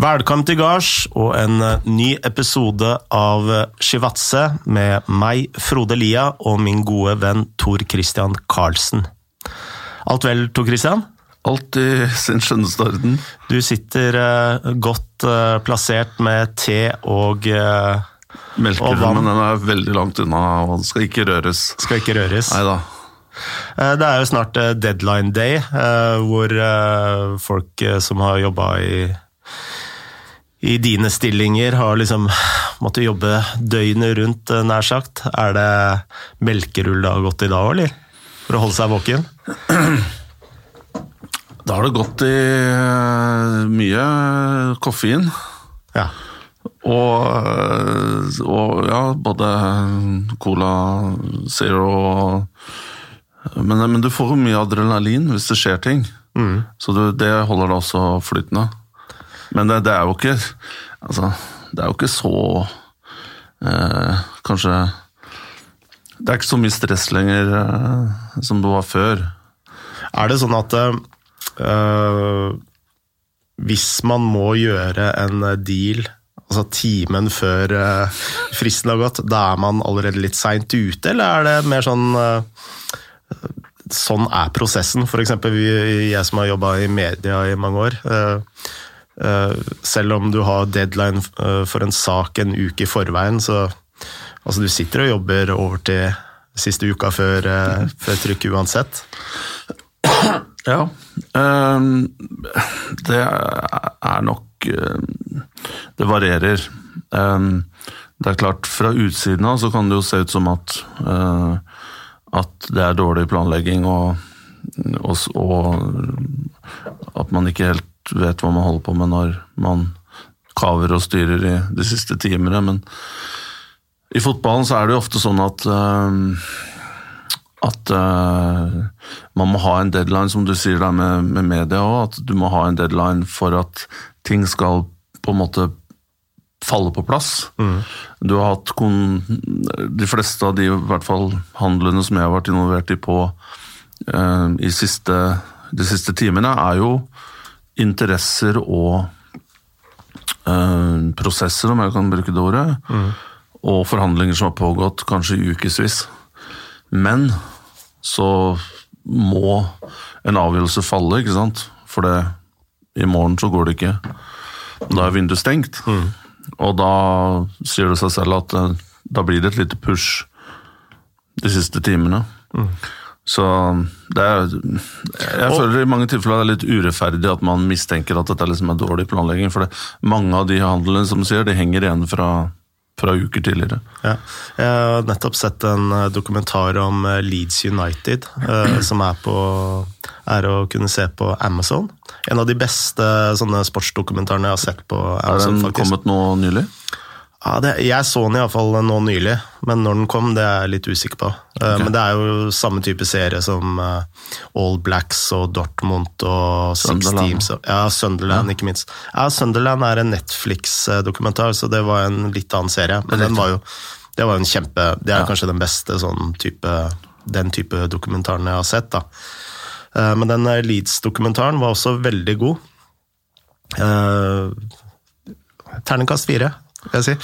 Velkommen til gards og en eh, ny episode av eh, Shivatse med meg, Frode Lia, og min gode venn Tor Christian Karlsen. Alt vel, Tor Christian? Alt i sin skjønneste orden. Du sitter uh, godt uh, plassert med te og uh, men den er veldig langt unna og skal ikke røres. Skal ikke røres. Neida. Det er jo snart deadline day, hvor folk som har jobba i i dine stillinger har liksom måttet jobbe døgnet rundt, nær sagt. Er det melkerull det har gått i dag òg, eller? For å holde seg våken? Da har det gått i mye koffein. Ja. Og, og, ja, både Cola Zero og men, men, du får jo mye adrenalin hvis det skjer ting. Mm. Så du, det holder deg også flytende. Men det, det, er jo ikke Altså, det er jo ikke så eh, Kanskje Det er ikke så mye stress lenger eh, som det var før. Er det sånn at eh, hvis man må gjøre en deal altså timen før uh, fristen har gått, da er man allerede litt seint ute, eller er det mer sånn uh, Sånn er prosessen. F.eks. jeg som har jobba i media i mange år. Uh, selv om du har deadline for en sak en uke i forveien, så altså, du sitter og jobber over til siste uka før, før trykket uansett. Ja. Ehm, det er nok Det varierer. Ehm, det er klart, fra utsiden av så kan det jo se ut som at, eh, at det er dårlig planlegging og, og, og at man ikke helt vet hva man holder på med når man kaver og styrer i de siste timene. Men i fotballen så er det jo ofte sånn at at uh, man må ha en deadline, som du sier der med, med media òg. At du må ha en deadline for at ting skal på en måte falle på plass. Mm. Du har hatt De fleste av de i hvert fall handlene som jeg har vært involvert i på uh, i siste, de siste timene, er jo interesser og uh, prosesser, om jeg kan bruke det ordet. Mm. Og forhandlinger som har pågått kanskje i ukevis. Men så må en avgjørelse falle, ikke sant. For det, i morgen så går det ikke. Da er vinduet stengt. Mm. Og da sier det seg selv at eh, da blir det et lite push de siste timene. Mm. Så det er Jeg føler i mange tilfeller det er litt urettferdig at man mistenker at dette liksom er dårlig planlegging. For det, mange av de handlene som sier, de henger igjen fra fra uker tidligere. Ja. Jeg har nettopp sett en eh, dokumentar om eh, Leeds United, eh, som er, på, er å kunne se på Amazon. En av de beste sånne sportsdokumentarene jeg har sett på Amazon. Er den faktisk. kommet nå nylig? Ja, det, jeg så den iallfall nå nylig, men når den kom, det er jeg litt usikker på. Eh, okay. Men det er jo samme type serie som uh, All Blacks og Dortmund og Six Teams. Ja, Sunderland, ja. ikke minst. Ja, Sunderland er en Netflix-dokumentar, så det var en litt annen serie. Men den var jo, det var jo en kjempe Det er ja. kanskje den beste sånn type, den type dokumentaren jeg har sett. da. Uh, men den Leeds-dokumentaren var også veldig god. Terningkast fire vil jeg si.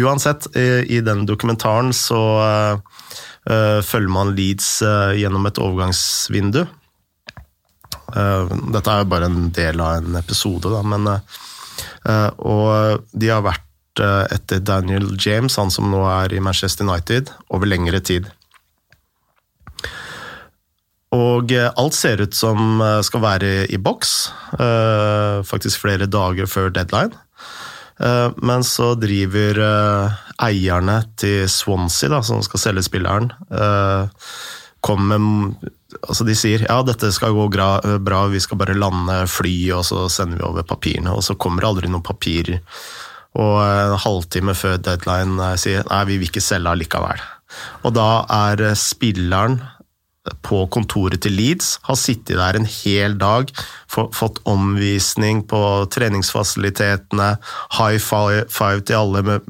Uansett, i den dokumentaren så uh, følger man Leeds uh, gjennom et overgangsvindu. Uh, dette er jo bare en del av en episode, da, men Og de har vært etter Daniel James, han som nå er i Manchester United, over lengre tid. Og alt ser ut som skal være i boks, faktisk flere dager før deadline. Eh, men så driver eh, eierne til Swansea, da, som skal selge spilleren, eh, kommer med Altså de sier ja, dette skal gå bra, vi skal bare lande fly, og så sender vi over papirene. Og så kommer det aldri noen papirer. Og en halvtime før deadline sier nei, vi vil ikke selge allikevel. Og da er spilleren på kontoret til Leeds, har sittet der en hel dag, fått omvisning på treningsfasilitetene, high five til alle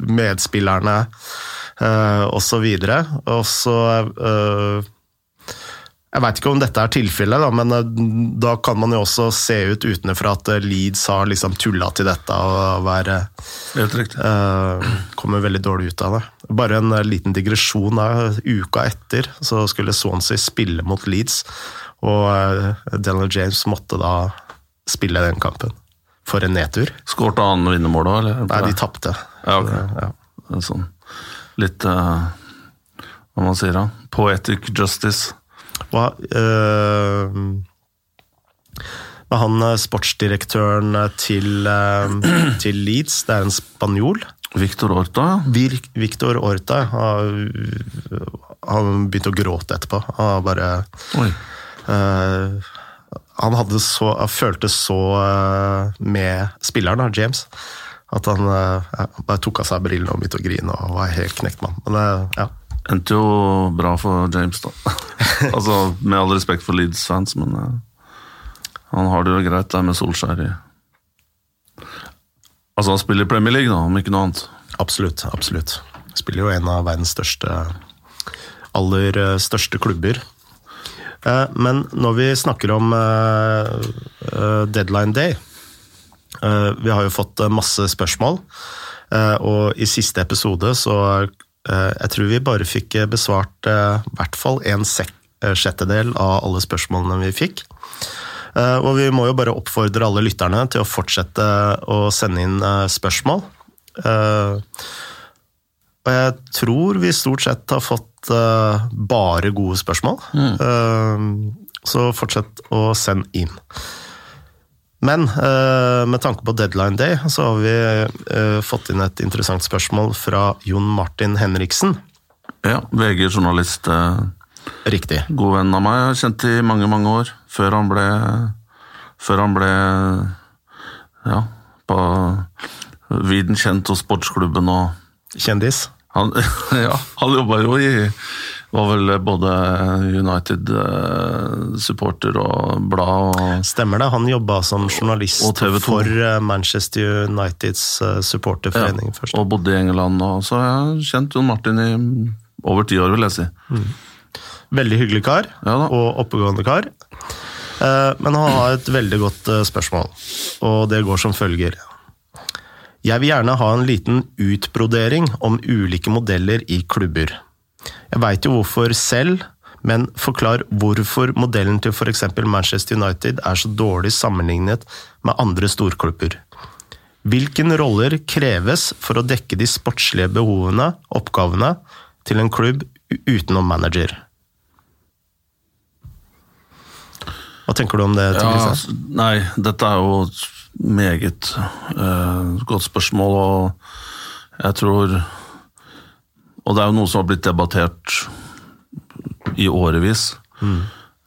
medspillerne uh, osv. Og så uh, Jeg veit ikke om dette er tilfellet, men eh, da kan man jo også se ut utenfra at eh, Leeds har liksom tulla til dette og være Helt riktig. uh, Kommer veldig dårlig ut av det. Bare en liten digresjon. Da. Uka etter så skulle Swansea spille mot Leeds, og uh, Daniel James måtte da spille den kampen. For en nedtur. Skårte han vinnermålet, eller? Nei, de tapte. Ja, okay. Ja. Sånn litt uh, Hva man sier da? Poetic justice. Hva uh, han sportsdirektøren til, til Leeds, det er en spanjol. Victor Orta, Victor Orta har, han begynte å gråte etterpå. Han har bare øh, Han hadde så, han følte så øh, med spilleren, da, James, at han uh, bare tok av seg brillene og begynte å grine og var helt knekt mann. Men uh, ja. Endte jo bra for James, da. altså, Med all respekt for Leeds-fans, men eh, han har det jo greit der med Solskjær i Altså, han spiller Premier League, da, om ikke noe annet. Absolutt. absolutt. Spiller jo en av verdens største, aller eh, største klubber. Eh, Men når vi snakker om eh, deadline day Vi har jo fått masse spørsmål, og i siste episode så Jeg tror vi bare fikk besvart i hvert fall en sjettedel av alle spørsmålene vi fikk. Eh, Og vi må jo bare oppfordre alle lytterne til å fortsette å sende inn eh, spørsmål. Eh, Og jeg tror vi stort sett har fått bare gode spørsmål. Mm. Så fortsett å sende inn. Men med tanke på deadline day, så har vi fått inn et interessant spørsmål fra Jon Martin Henriksen. Ja, VG-journalist. Eh, Riktig. god venn av meg. Jeg har kjent i mange, mange år. Før han ble Før han ble Ja, på viden kjent hos sportsklubben og Kjendis. Han, ja, han jobba jo i Var vel både United-supporter og blad og Stemmer det. Han jobba som journalist Og TV 2. for eh, Manchester Uniteds supporterforening ja, først. og bodde i England. Og, så har jeg kjent Jon Martin i over ti år, vil jeg si. Veldig hyggelig kar, Ja og oppegående kar. Eh, Men han har et veldig godt eh, spørsmål, og det går som følger. Jeg vil gjerne ha en liten utbrodering om ulike modeller i klubber. Jeg veit jo hvorfor selv, men forklar hvorfor modellen til f.eks. Manchester United er så dårlig sammenlignet med andre storklubber. Hvilken roller kreves for å dekke de sportslige behovene, oppgavene, til en klubb utenom manager? Hva tenker du om det? Ja, nei, dette er jo et meget uh, godt spørsmål, og jeg tror Og det er jo noe som har blitt debattert i årevis.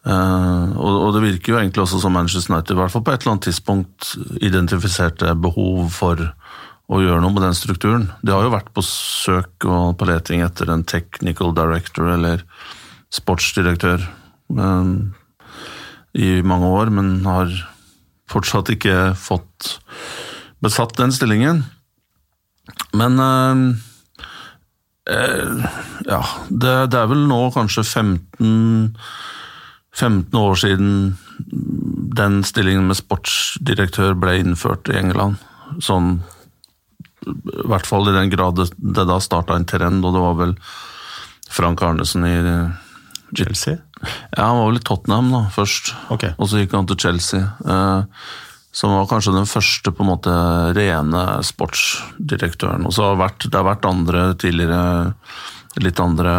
Eh, og, og det virker jo egentlig også som Manchester United i hvert fall på et eller annet tidspunkt identifiserte behov for å gjøre noe med den strukturen. De har jo vært på søk og på leting etter en technical director eller sportsdirektør eh, i mange år, men har fortsatt ikke fått besatt den stillingen. Men eh, ja, det, det er vel nå kanskje 15 15 år siden den stillingen med sportsdirektør ble innført i England. Sånn, I hvert fall i den grad det, det da starta en trend, og det var vel Frank Arnesen i Chelsea? Ja, han var vel i Tottenham da, først, okay. og så gikk han til Chelsea. Eh, som var kanskje den første på en måte rene sportsdirektøren. Og så har det vært, det har vært andre tidligere litt andre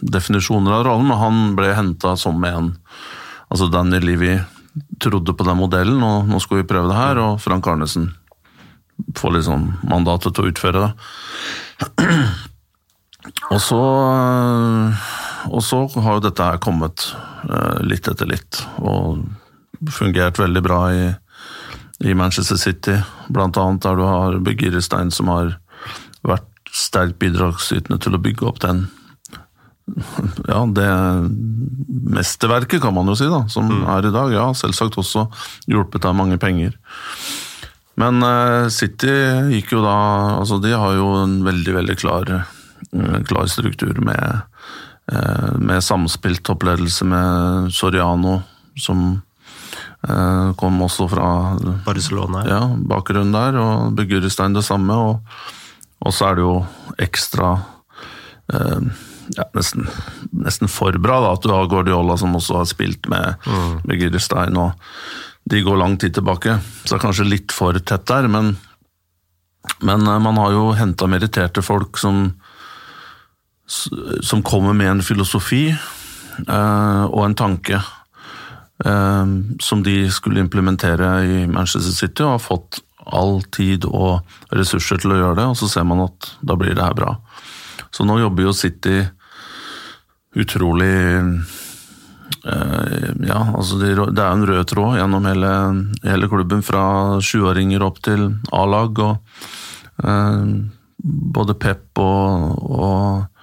definisjoner av rollen, men han ble henta som en Altså Danny Levy trodde på den modellen, og nå skal vi prøve det her, og Frank Arnesen får liksom mandatet til å utføre det. Og så, og så har jo dette her kommet eh, litt etter litt, og fungert veldig bra i, i Manchester City, blant annet der du har Birgir Stein som har vært sterkt bidragsytende til å bygge opp den ja, det mesterverket, kan man jo si, da, som er i dag. Ja, selvsagt også hjulpet av mange penger. Men eh, City gikk jo da altså De har jo en veldig, veldig klar, eh, klar struktur med med samspilt toppledelse med Soriano, som eh, kom også fra Barcelona. Ja, bakgrunnen der, og Beguristein det samme. Og, så er det jo ekstra eh, ja, nesten, nesten, for bra da, at du har Guardiola som også har spilt med mm. Beguristein. og de går lang tid tilbake, så det er kanskje litt for tett der, men, men eh, man har jo henta meritterte folk som, som kommer med en filosofi eh, og en tanke eh, som de skulle implementere i Manchester City, og har fått all tid og ressurser til å gjøre det, og så ser man at da blir det her bra. Så nå jobber jo City utrolig Eh, ja, altså det, er en rød tråd gjennom hele, hele klubben, fra sjuåringer opp til A-lag. og eh, Både Pep og, og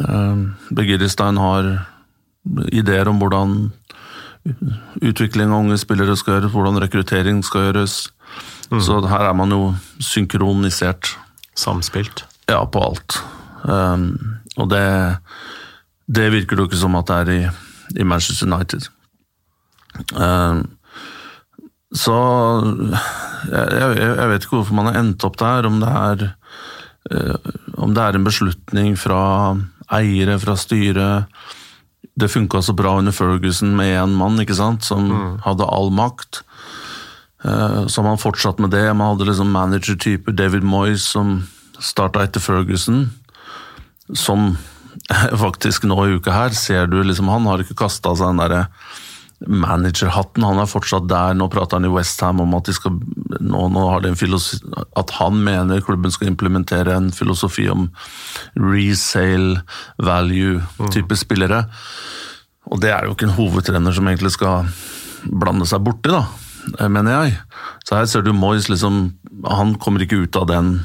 eh, Begiristein har ideer om hvordan utvikling av unge spillere skal gjøres, hvordan rekruttering skal gjøres. Mm. Så her er man jo synkronisert. Samspilt? Ja, på alt. Um, og det, det virker det jo ikke som at det er i i Manchester United. Um, så jeg, jeg, vet ikke hvorfor man har endt opp der, om det er uh, om det er en beslutning fra eiere, fra styret. Det funka så bra under Ferguson med én mann ikke sant, som mm. hadde all makt. Uh, så man fortsatt med det. Man hadde liksom manager-typer, David Moyes, som starta etter Ferguson. Som faktisk nå i uka her, ser du liksom Han har ikke kasta seg den derre managerhatten. Han er fortsatt der. Nå prater han i Westham om at, skal, nå, nå har de en at han mener klubben skal implementere en filosofi om resale value-type mm. spillere. Og det er jo ikke en hovedtrener som egentlig skal blande seg borti, da, mener jeg. Så her ser du Moyes liksom Han kommer ikke ut av den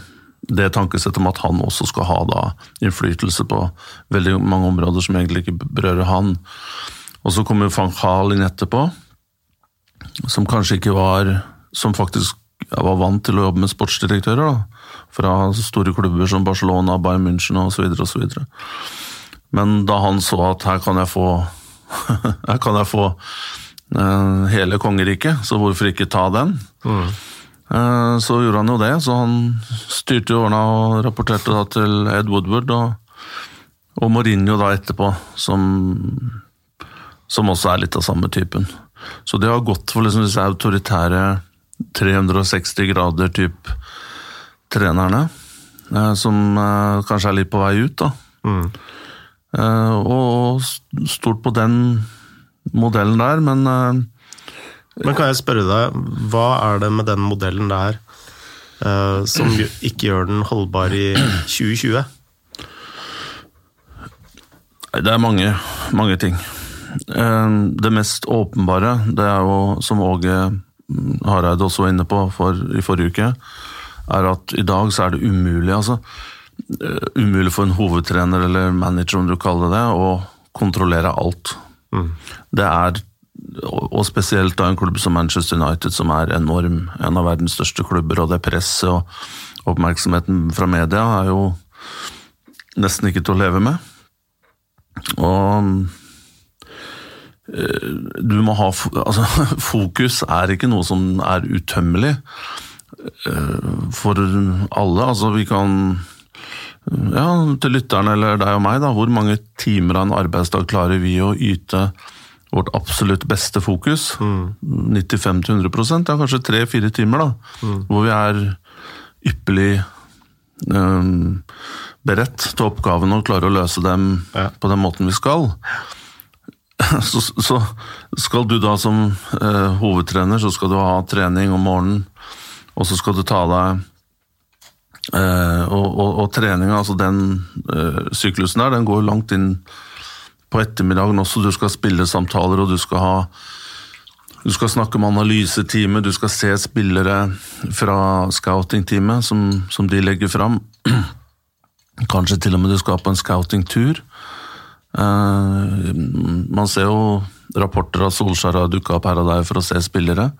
det tankesettet om at han også skal ha da innflytelse på veldig mange områder som egentlig ikke berører han. Og så kommer van Gaal inn etterpå, som kanskje ikke var Som faktisk var vant til å jobbe med sportsdirektører. da, Fra store klubber som Barcelona, Bayern München osv. osv. Men da han så at her kan jeg få her kan jeg få uh, hele kongeriket, så hvorfor ikke ta den? Mm. Eh, så gjorde han jo det, så han styrte jo årene og rapporterte da til Ed Woodward og, og Mourinho da etterpå, som, som, også er litt av samme typen. Så de har gått for liksom disse autoritære 360 grader-type trenerne, eh, som eh, kanskje er litt på vei ut, da. Mm. Og stort på den modellen der, men men kan jeg spørre deg, hva er det med den modellen der som ikke gjør den holdbar i 2020? Det er mange, mange ting. Uh, det mest åpenbare, det er jo, som Åge Hareide også var inne på for, i forrige uke, er at i dag så er det umulig, altså. Uh, umulig for en hovedtrener eller manager, om du kaller det å kontrollere alt. Mm. Det er og spesielt da en klubb som Manchester United, som er enorm. En av verdens største klubber, og det presset og oppmerksomheten fra media er jo nesten ikke til å leve med. Og eh, du må ha Altså, fokus er ikke noe som er utømmelig eh, for alle. Altså, vi kan Ja, til lytterne eller deg og meg, da. Hvor mange timer av en arbeidsdag klarer vi å yte vårt absolutt beste fokus. Mm. 95-100 ja, kanskje tre-fire timer, da. Mm. Hvor vi er ypperlig um, beredt til oppgavene og klarer å løse dem ja. på den måten vi skal. Så, så, skal du da som uh, hovedtrener, så skal du ha trening om morgenen, og så skal du ta deg uh, og, og, og treninga, altså den uh, syklusen der, den går langt inn på ettermiddagen også. Du skal spille samtaler, og du skal ha du skal snakke med analyseteamet, du skal se spillere fra scoutingteamet som, som de legger fram. Kanskje til og med du skal på en scoutingtur. Uh, man ser jo rapporter av Solskjær har dukka opp her og der for å se spillere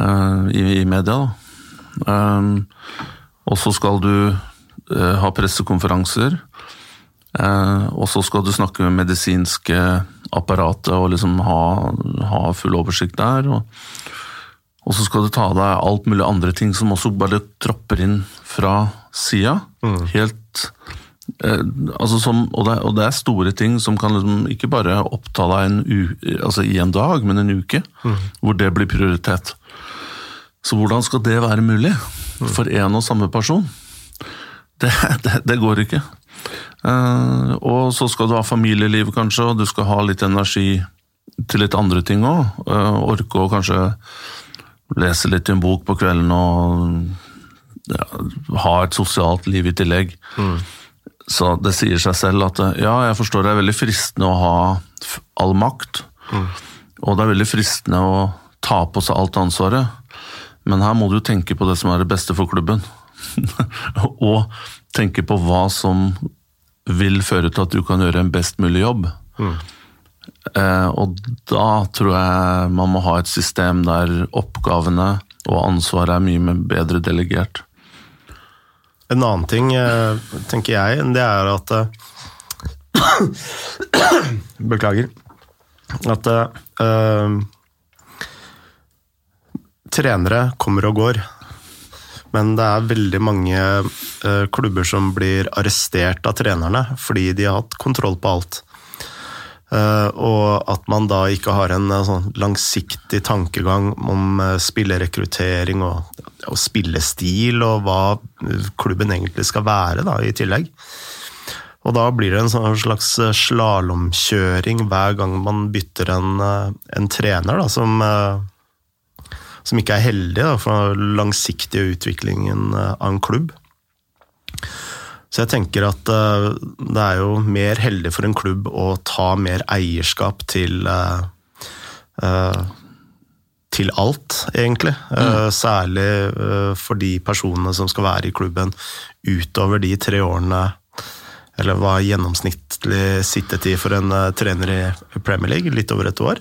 uh, i, media. Uh, og så skal du ha pressekonferanser. Eh, og så skal du snakke med medisinske apparatet og liksom ha, ha full oversikt der. Og, og, så skal du ta deg alt mulig andre ting som også bare tropper inn fra sida. Mm. Helt eh, altså som, og, det, og, det, er store ting som kan liksom ikke bare oppta deg en u, altså i en dag, men en uke. Mm. Hvor det blir prioritet. Så hvordan skal det være mulig for én og samme person? Det, det, det går ikke. Uh, og så skal du ha familieliv, kanskje, og du skal ha litt energi til litt andre ting òg. Uh, eh, orke å kanskje lese litt i en bok på kvelden og ja, ha et sosialt liv i tillegg. Mm. Så det sier seg selv at ja, jeg forstår det er veldig fristende å ha all makt. Mm. Og det er veldig fristende å ta på seg alt ansvaret. Men her må du tenke på det som er det beste for klubben. og tenke på hva som vil føre til at du kan gjøre en best mulig jobb. Mm. Eh, og da tror jeg man må ha et system der oppgavene og ansvaret er mye bedre delegert. En annen ting, eh, tenker jeg, det er at eh, Beklager. At uh, trenere kommer og går. Men det er veldig mange uh, klubber som blir arrestert av trenerne fordi de har hatt kontroll på alt. Uh, og at man da ikke har en uh, sånn langsiktig tankegang om spillerekruttering og, og, spillestil, og hva klubben egentlig skal være, da, i tillegg. Og da blir det en sånn slags slalåmkjøring hver gang man bytter en, en trener, da, som som ikke er heldig da, for den langsiktige utviklingen eh, av en klubb. Så jeg tenker at uh, det er jo mer heldig for en klubb å ta mer eierskap til uh, uh, til alt, egentlig. Mm. Særlig for de personene som skal være i klubben utover de tre årene Eller hva gjennomsnittlig sittetid for en trener i Premier League? Litt over et år?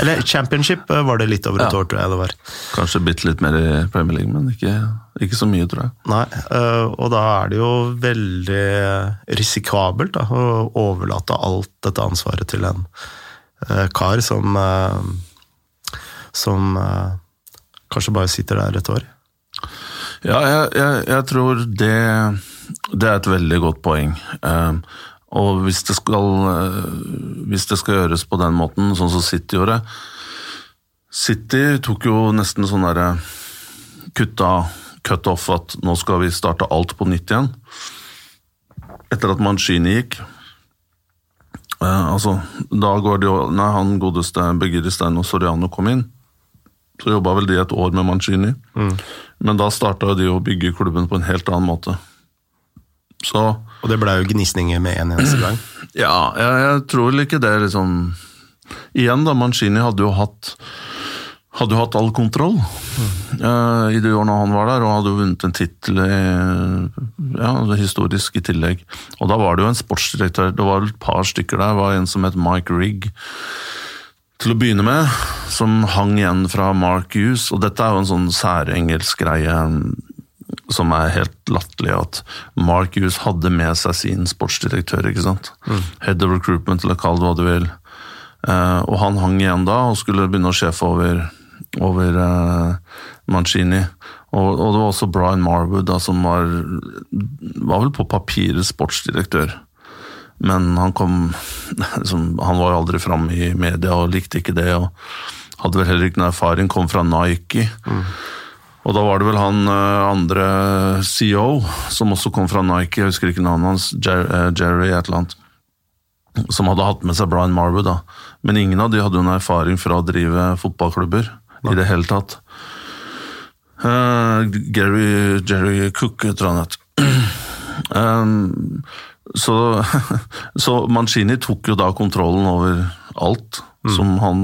Eller championship eh, var det litt over et ja. år, tror jeg det var. Kanskje bitte litt mer i Premier League, men ikke, ikke, så mye, tror jeg. Nei, eh, og da er det jo veldig risikabelt da, å overlate alt dette ansvaret til en eh, kar som Som kanskje bare sitter der et år. Ja, jeg, jeg, jeg tror det, det er et veldig godt poeng. Og hvis det, skal, eh, hvis det skal gjøres på den måten, sånn som City gjorde City tok jo nesten sånn derre Kutta cut off at nå skal vi starte alt på nytt igjen. Etter at Mancini gikk. Eh, altså, da går det jo Nei, han godeste Begiristein og Soriano kom inn. Så jobba vel de et år med Mancini. Mm. Men da starta de å bygge klubben på en helt annen måte. Så Og det ble jo gnisninger med en eneste gang? Ja, jeg, jeg tror vel ikke det liksom Igjen, da, Mancini hadde jo hatt hadde jo hatt all kontroll mm. uh, i de årene han var der, og hadde jo vunnet en tittel ja, historisk i tillegg. Og da var det jo en sportsdirektør, det var et par stykker der, det var en som het Mike Rigg. Til å begynne med, som hang igjen fra Mark Hughes, og dette er jo en sånn særengelsk greie som er helt latterlig, at Mark Hughes hadde med seg sin sportsdirektør. ikke sant? Mm. Head of recruitment, eller kall det hva du vil. Uh, og han hang igjen da og skulle begynne å sjefe over, over uh, Mancini. Og, og, det var også Brian Marwood, da, som var, var vel på papiret sportsdirektør. Men han kom liksom, Han var aldri framme i media og likte ikke det. og Hadde vel heller ikke noe erfaring, kom fra Nike. Mm. Og da var det vel han eh, andre CEO, som også kom fra Nike, jeg husker ikke navnet hans, eh, Jerry et eller annet, som hadde hatt med seg Brian Marwood. da. Men ingen av de hadde jo en erfaring fra å drive fotballklubber Nei. i det hele tatt. Uh, Gary, Jerry Cook, tror han het. Um, så, så Mancini tok jo da kontrollen over alt mm. som han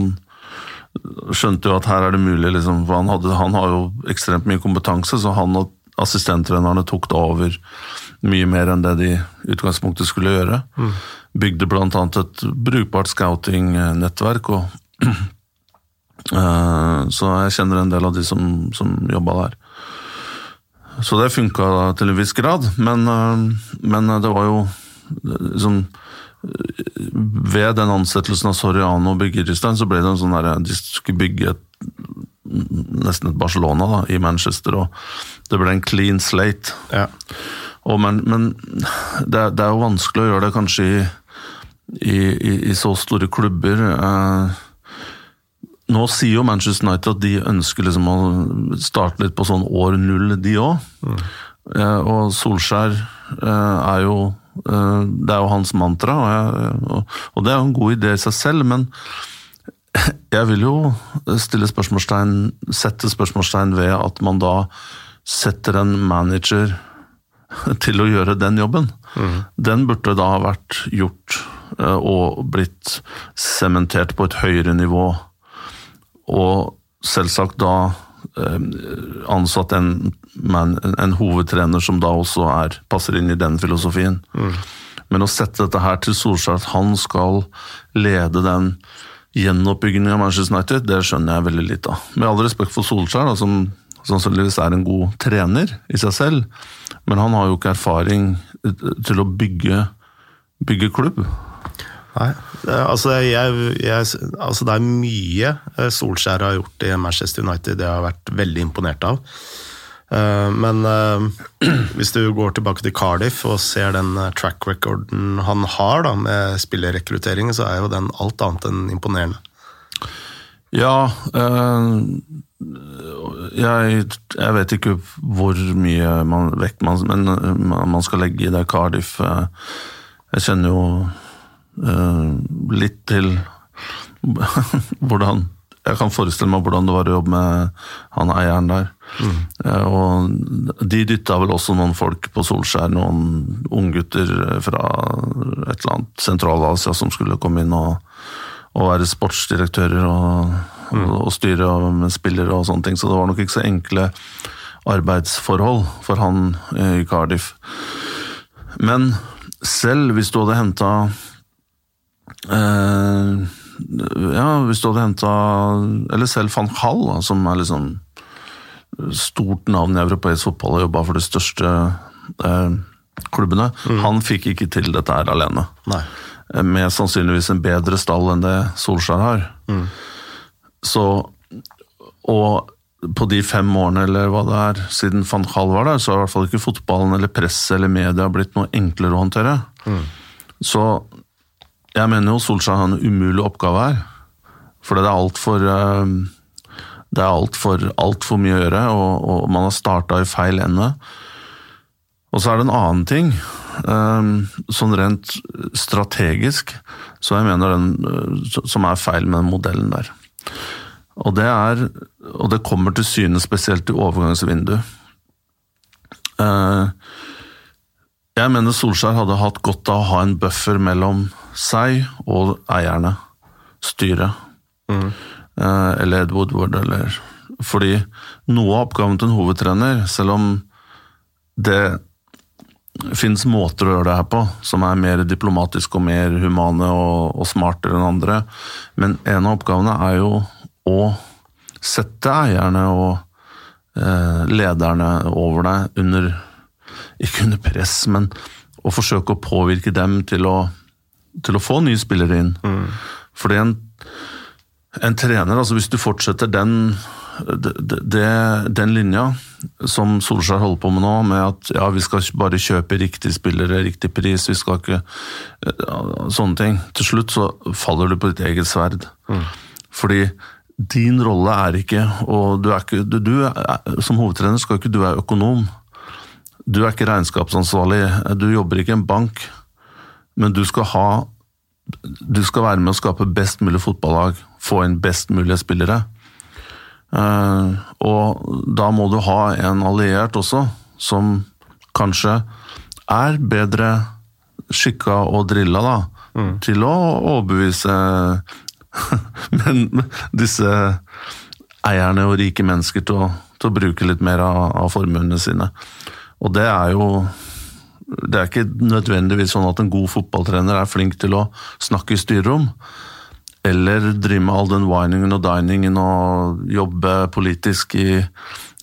skjønte jo at her er det mulig, liksom, for han, hadde, han, har jo ekstremt mye kompetanse, så han og assistenttrenerne tok det over mye mer enn det de i utgangspunktet skulle gjøre. Mm. Bygde bl.a. et brukbart scouting-nettverk. og Så jeg kjenner en del av de som, som jobba der. Så det funka til en viss grad, men, uh, men det var jo liksom, Ved den ansettelsen av Soriano og Birgirisstein, så ble det en sånn derre de skulle bygge et, nesten et Barcelona da, i Manchester, og det ble en clean slate. Ja. Og men, men det, det, er, jo vanskelig å gjøre det kanskje i, i, i, i så store klubber. Eh, nå sier jo Manchester United at de ønsker liksom å starte litt på sånn år null, de òg. Mm. Eh, og Solskjær eh, er jo eh, Det er jo hans mantra, og, jeg, og, og, det er jo en god idé i seg selv, men jeg vil jo stille spørsmålstegn, sette spørsmålstegn ved at man da setter en manager til å gjøre den jobben. Mm. Den burde da ha vært gjort og blitt sementert på et høyere nivå og selvsagt da eh, ansatt en, en, en, hovedtrener som da også er, passer inn i den filosofien. Mm. Men å sette dette her til Solskjær, at han skal lede den gjenoppbyggingen av Manchester United, det skjønner jeg veldig litt av. Med all respekt for Solskjær, da, som sannsynligvis er en god trener i seg selv, men han har jo ikke erfaring til å bygge, bygge klubb. Nei, altså, jeg, jeg, altså det er mye eh, Solskjær har gjort i Manchester United det har jeg vært veldig imponert av. Eh, men uh, hvis du går tilbake til Cardiff og ser den track recorden han har da, med spillerrekruttering, så er jo den alt annet enn imponerende. Ja jeg, jeg, vet ikke hvor mye man, vekt man, man skal legge i det Cardiff. Jeg kjenner jo Eh, litt til hvordan Jeg kan forestille meg hvordan det var å jobbe med han eieren der. Mm. Og de dytta vel også noen folk på Solskjær, noen unggutter fra et eller annet Sentral-Asia som skulle komme inn og, og være sportsdirektører og, mm. og, og styre med spillere og sånne ting. Så det var nok ikke så enkle arbeidsforhold for han i Cardiff. Men selv hvis du hadde henta Uh, ja, hvis du hadde henta Eller selv van Hall, som er liksom stort navn i europeisk fotball og jobba for de største uh, klubbene. Mm. Han fikk ikke til dette her alene. Nei. Eh, med sannsynligvis en bedre stall enn det Solskjær har. Mm. Så Og på de fem årene eller hva det er siden van Hall var der, så har i hvert fall ikke fotballen eller presset eller media blitt noe enklere å håndtere. Mm. Så jeg mener jo Solskjær har en umulig oppgave her. For det er altfor eh, Det er altfor alt for mye å gjøre, og, og man har starta i feil ende. Og så er det en annen ting. Eh, sånn rent strategisk, så jeg mener den eh, som er feil med den modellen der. Og det er Og det kommer til syne spesielt i overgangsvinduet. Jeg mener Solskjær hadde hatt godt av å ha en buffer mellom seg og eierne, styret. Mm. Eller Ed Woodward, eller Fordi noe av oppgaven til en hovedtrener, selv om det fins måter å gjøre det her på som er mer diplomatiske og mer humane og, og smartere enn andre, men en av oppgavene er jo å sette eierne og eh, lederne over deg under ikke under press, men å forsøke å påvirke dem til å, til å få nye spillere inn. Mm. Fordi en, en, trener, altså hvis du fortsetter den, de, de, den linja som Solskjær holder på med nå, med at ja, vi skal bare kjøpe riktige spillere, riktig pris, vi skal ikke Sånne ting. Til slutt så faller du på ditt eget sverd. Mm. Fordi din rolle er ikke og du er ikke, du, du er, Som hovedtrener skal ikke du være økonom. Du er ikke regnskapsansvarlig, du jobber ikke i en bank, men du skal ha Du skal være med å skape best mulig fotballag, få inn best mulige spillere. Eh, og da må du ha en alliert også, som kanskje er bedre skikka og drilla da, mm. til å overbevise men disse eierne og rike mennesker til å, til å bruke litt mer av, av formuene sine. Og det er jo Det er ikke nødvendigvis sånn at en god fotballtrener er flink til å snakke i styrerom. Eller drive med all den winingen og diningen og jobbe politisk i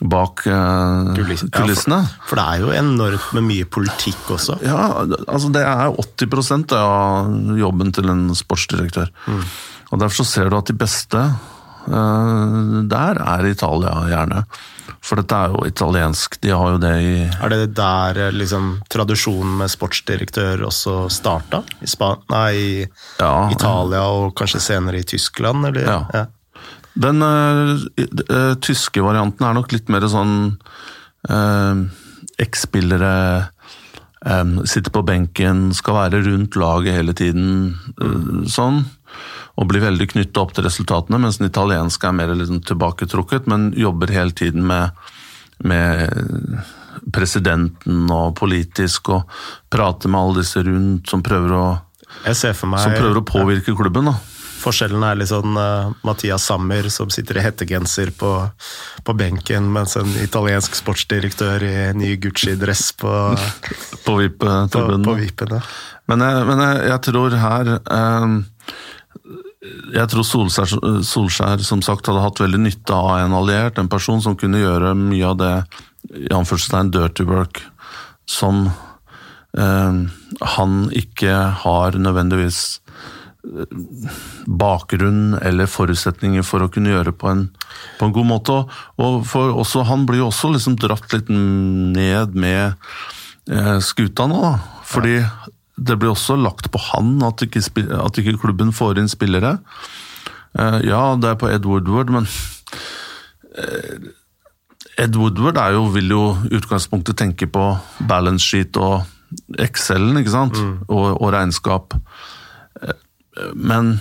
bak eh, kulissene. Ja, for, for, det er jo enormt med mye politikk også. Ja, altså det er 80% av jobben til en sportsdirektør. Mm. Og Derfor så ser du at de beste eh, der er Italia, gjerne. For dette er jo italiensk, de har jo det i Er det der eh, liksom, tradisjonen med sportsdirektør også starta? I, Span nei, i ja, Italia og kanskje senere i Tyskland, eller? Ja. ja. Den uh, uh, tyske varianten er nok litt mer sånn uh, X-spillere um, sitter på benken, skal være rundt laget hele tiden. sånn. Og blir veldig knytta opp til resultatene, mens den italienske er mer liksom tilbaketrukket, men jobber hele tiden med, med presidenten og politisk, og prater med alle disse rundt som prøver å, meg, som prøver å påvirke klubben. da. Forskjellen er litt sånn uh, Mathias Sammer som sitter i hettegenser på, på, benken, mens en italiensk sportsdirektør i ny Gucci-dress på På VIP-en. Ja. Men, jeg, men jeg, jeg, tror her um, Jeg tror Solskjær, Solskjær, som sagt hadde hatt veldig nytte av en alliert, en person som kunne gjøre mye av det i anførselstegn dirty work som eh, han ikke har nødvendigvis bakgrunn eller forutsetninger for å kunne gjøre på en, på en god måte. Og for også, Han blir jo også liksom dratt litt ned med eh, skuta nå, da. Fordi ja. Det blir også lagt på han at ikke, at ikke klubben får inn spillere. Eh, ja, det er på Ed Woodward, men eh, Ed Woodward jo, vil jo i utgangspunktet tenke på balance sheet og Excel-en, ikke sant? Mm. Og, og regnskap. Men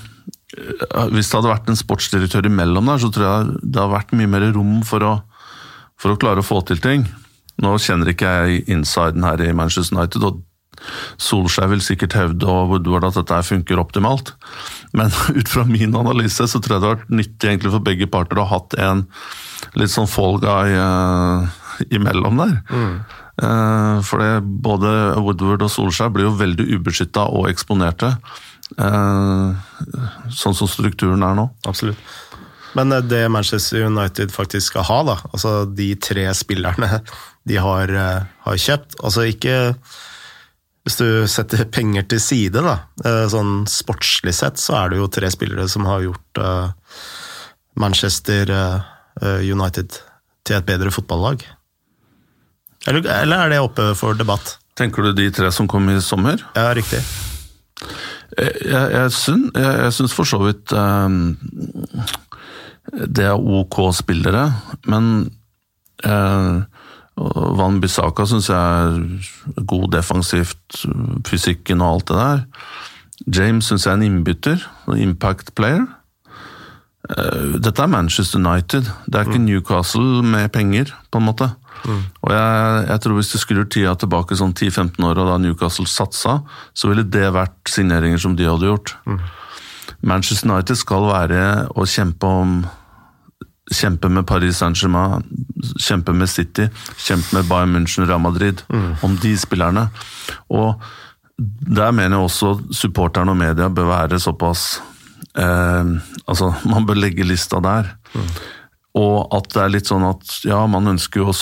eh, hvis det hadde vært en sportsdirektør imellom der, så tror jeg det hadde vært mye mer rom for å, for å klare å få til ting. Nå kjenner ikke jeg insiden her i Manchester United, og Solskjær vil sikkert hevde og Woodward at dette funker optimalt. Men ut fra min analyse så tror jeg det har vært nyttig egentlig for begge parter å ha hatt en litt sånn fall guy uh, imellom der. Mm. Uh, for det, både Woodward og Solskjær blir jo veldig ubeskytta og eksponerte. Uh, sånn som strukturen er nå. Absolutt. Men det Manchester United faktisk skal ha, da, altså de tre spillerne de har, har kjøpt Altså ikke Hvis du setter penger til side, da, sånn sportslig sett, så er det jo tre spillere som har gjort Manchester United til et bedre fotballag. Eller, eller er det oppe for debatt? Tenker du de tre som kom i sommer? Ja, riktig. Jeg, jeg, syns, jeg, jeg syns for så vidt um, det er ok spillere, men uh, Van Bissaka syns jeg er god defensivt, fysikken og alt det der. James syns jeg er en innbytter, impact player. Uh, dette er Manchester United, det er ikke mm. Newcastle med penger, på en måte. Mm. Og jeg, jeg, tror Hvis du skrur tida tilbake sånn 10-15 år, og da Newcastle satsa, så ville det vært signeringer som de hadde gjort. Mm. Manchester United skal være å kjempe om Kjempe med Paris Saint-Germain, kjempe med City, kjempe med Bayern München Real Madrid. Mm. Om de spillerne. Og der mener jeg også supporterne og media bør være såpass eh, Altså, man bør legge lista der. Mm. Og at det er litt sånn at ja, man ønsker jo å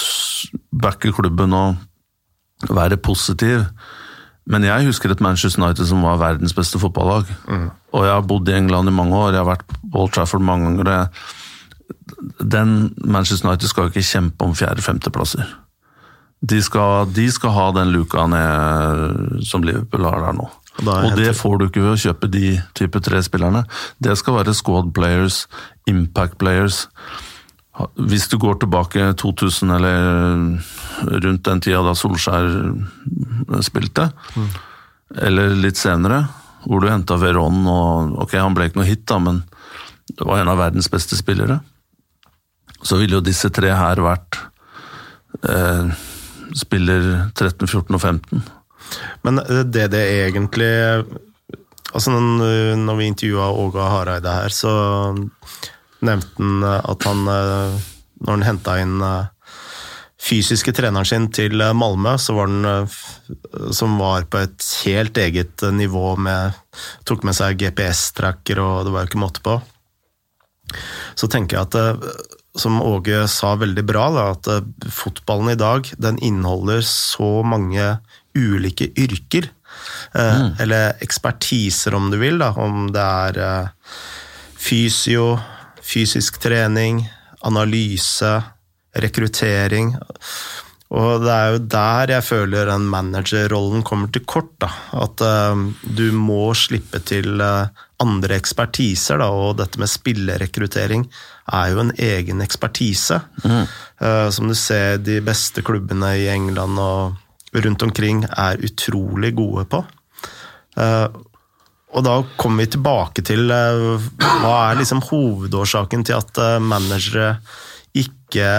backe klubben og være positiv. Men jeg husker et Manchester United som var verdens beste fotballag. Mm. Og jeg har bodd i England i mange år, jeg har vært på Old Trafford mange ganger. Den Manchester United skal ikke kjempe om fjerde-femteplasser. De, de skal ha den luka ned som Liverpool har der nå. Og, og det får du ikke ved å kjøpe de type tre spillerne. Det skal være squad players, impact players. Hvis du går tilbake 2000 eller rundt den tida da Solskjær spilte, mm. eller litt senere, hvor du henta Veron og Ok, han ble ikke noe hit, da, men det var en av verdens beste spillere. Så ville jo disse tre her vært eh, spiller 13, 14 og 15. Men det det egentlig Altså, når vi intervjua Åga Hareide her, så nevnte han eh, at han, eh, når han henta inn eh, fysiske treneren sin til Malmö, var den som var på et helt eget nivå med Tok med seg GPS-tracker, og det var jo ikke måte på. Så tenker jeg at som Åge sa veldig bra, da, at uh, fotballen i dag den inneholder så mange ulike yrker. Uh, mm. Eller ekspertiser, om du vil. Da, om det er uh, fysio, fysisk trening, analyse, rekruttering. Og det er jo der jeg føler den managerrollen kommer til kort. Da. At uh, du må slippe til uh, andre ekspertiser, da, og dette med spillerekruttering er jo en egen ekspertise. Mm. Uh, som du ser de beste klubbene i England og rundt omkring er utrolig gode på. og da kommer vi tilbake til hva er liksom hovedårsaken til at managere ikke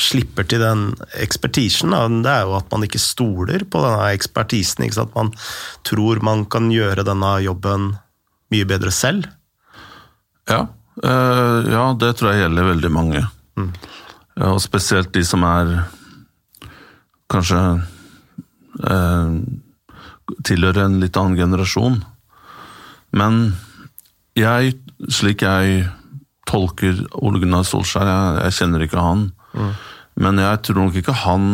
slipper til den ekspertisen, det er jo at man ikke stoler på denne ekspertisen. Sant? Man tror man kan gjøre denne jobben mye bedre selv. Ja, øh, ja det tror jeg gjelder veldig mange. Mm. Og spesielt de som er kanskje øh, tilhører en litt annen generasjon. Men jeg, slik jeg tolker Ole Gunnar Solskjær, jeg, jeg kjenner ikke han, mm. Men jeg tror nok ikke han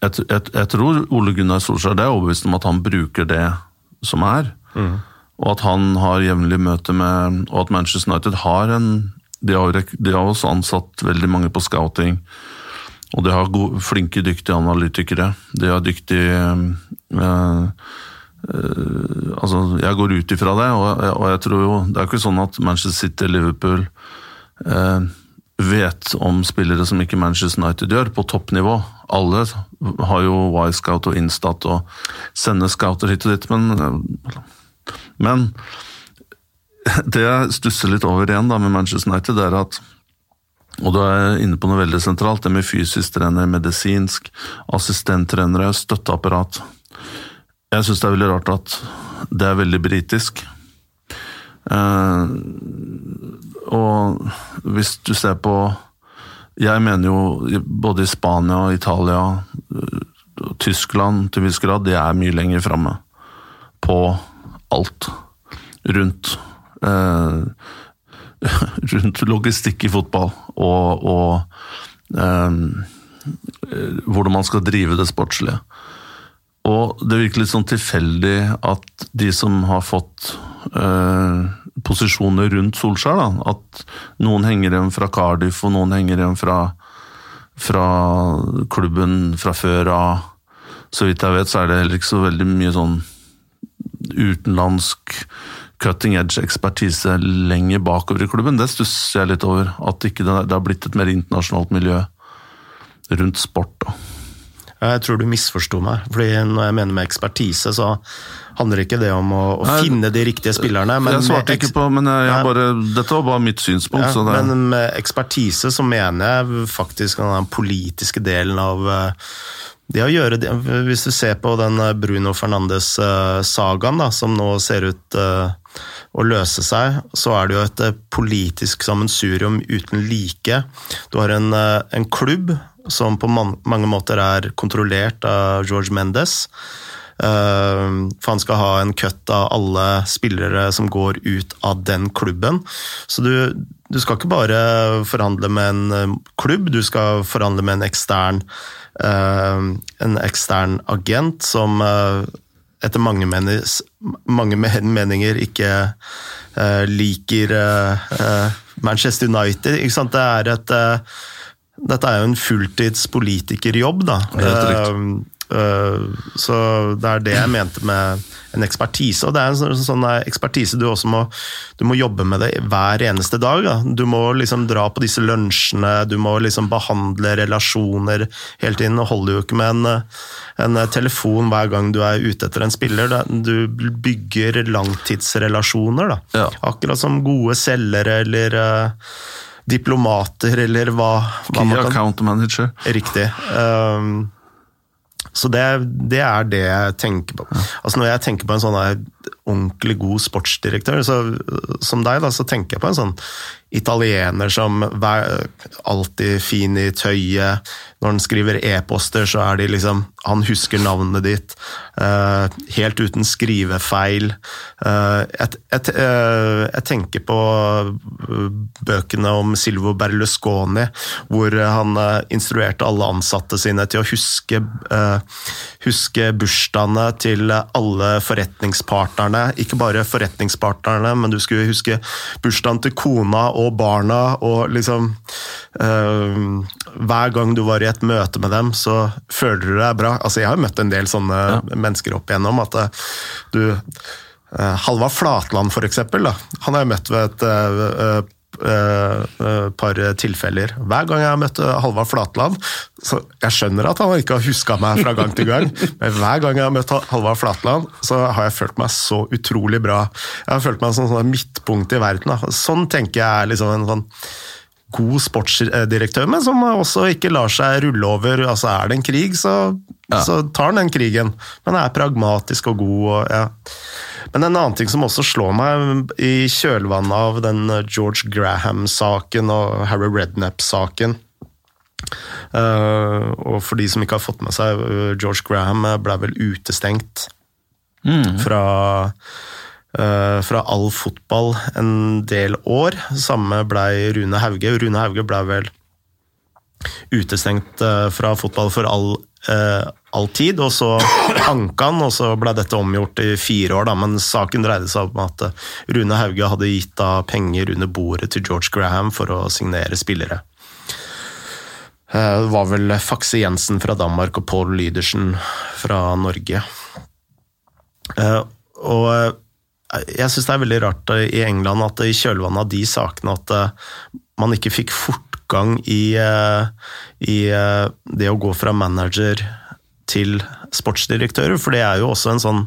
Jeg, jeg, jeg tror Ole Gunnar Solskjær det er overbevist om at han bruker det som er. Mm. Og at han har jevnlig møte med Og at Manchester United har en De har, de har også ansatt veldig mange på scouting. Og de har gode, flinke, dyktige analytikere. De har dyktige øh, øh, altså, Jeg går ut ifra det, og, og, jeg tror jo Det er ikke sånn at Manchester City, Liverpool øh, vet om spillere som ikke Manchester United gjør, på toppnivå. Alle har jo Y-scout og Instat og sender scouter hit og dit, men Men det jeg stusser litt over igjen da med Manchester United, det er at og du er inne på noe veldig sentralt, det med fysisk trener, medisinsk, assistenttrenere, støtteapparat. Jeg syns det er veldig rart at det er veldig britisk. Og hvis du ser på Jeg mener jo både i Spania, Italia, uh, Tyskland til viss grad, de er mye lenger framme på alt rundt Eh, rundt logistikk i fotball og, og hvordan man skal drive det sportslige. Og det virker litt sånn tilfeldig at de som har fått eh, posisjoner rundt Solskjær. Da. At noen henger igjen fra Cardiff, og noen henger igjen fra, fra klubben fra før av. Så vidt jeg vet, så er det heller ikke så veldig mye sånn utenlandsk cutting edge-ekspertise lenger bakover i klubben. Det stusser jeg litt over. At ikke det, det har blitt et mer internasjonalt miljø rundt sport. da. Jeg tror du misforsto meg. fordi Når jeg mener med ekspertise, så handler ikke det om å, å Nei, finne de riktige spillerne. jeg svarte ikke på, men jeg, jeg bare, dette var bare mitt synspunkt. Ja, men med ekspertise så mener jeg faktisk den politiske delen av eh, det å gjøre det, Hvis du ser på den eh, Bruno Fernandes-sagaen, eh, som nå ser ut å løse seg, så er det jo et politisk sammensurium uten like. Du har en, en klubb som på mange måter er kontrollert av George Mendes. Uh, for han skal ha en cut av alle spillere som går ut av den klubben. Så du, du skal ikke bare forhandle med en eh, klubb, du skal forhandle med en ekstern, uh, en ekstern agent som etter mange, menes, mange meninger ikke liker Manchester United. Det er et dette er jo en fulltidspolitikerjobb, da. Helt. Eh, så det er det jeg mente med en ekspertise. Og det er en sånn, sånn ekspertise du også må, du må jobbe med det hver eneste dag. Da. Du må liksom dra på disse lunsjene, du må liksom behandle relasjoner hele tiden. Det holder jo ikke med en, en, telefon hver gang du er ute etter en spiller. Du bygger langtidsrelasjoner, da. Ja. Akkurat som gode selgere eller uh, diplomater, eller hva, hva man kan account manager. Riktig. Um, så det, det, er det jeg tenker på. Altså Når jeg tenker på en sånn ordentlig god sportsdirektør. Så, som deg, da, så tenker jeg på en sånn italiener som er alltid fin i tøyet. Når han skriver e-poster, så er de liksom Han husker navnet ditt. Uh, helt uten skrivefeil. Uh, jeg, et, uh, jeg, tenker på bøkene om Silvo Berlusconi, hvor han instruerte alle ansatte sine til å huske, huske bursdagene til alle forretningspartnerne. Ikke bare forretningspartnerne, men du skulle huske bursdagen til kona og barna, og liksom Hver gang du var i et møte med dem, så føler du deg bra. Altså, jeg har møtt en del sånne ja. mennesker opp igjennom. at eh, du uh, Halvard Flatland, for eksempel, da. han har jeg møtt ved et uh, par tilfeller. Hver gang jeg har møtt Halvard Flatland så Jeg skjønner at han ikke har huska meg fra gang til gang, men hver gang jeg har møtt Halvard Flatland, så har jeg følt meg så utrolig bra. Jeg har følt meg som sånn midtpunkt i verden. Da. Sånn tenker jeg er liksom en sånn god sportsdirektør, men som også ikke lar seg rulle over. Altså Er det en krig, så, ja. så tar han den krigen, men er pragmatisk og god. Og, ja. Men en annen ting som også slår meg i kjølvannet av den George Graham-saken og Harry Rednap-saken uh, Og for de som ikke har fått med seg, George Graham ble vel utestengt mm. fra Eh, fra all fotball en del år. Samme blei Rune Hauge. Rune Hauge blei vel utestengt eh, fra fotball for all, uh, all tid, og så anka han, og så ble dette omgjort i fire år, da, men saken dreide seg om at Rune Hauge hadde gitt da penger under bordet til George Graham for å signere spillere. Det var vel Fakse Jensen fra Danmark og Paul Lydersen fra Norge. Og jeg syns det er veldig rart eh, i England at i kjølvannet av de sakene at eh, man ikke fikk fortgang i, eh, i det å gå fra manager til sportsdirektører, for det er jo også en sånn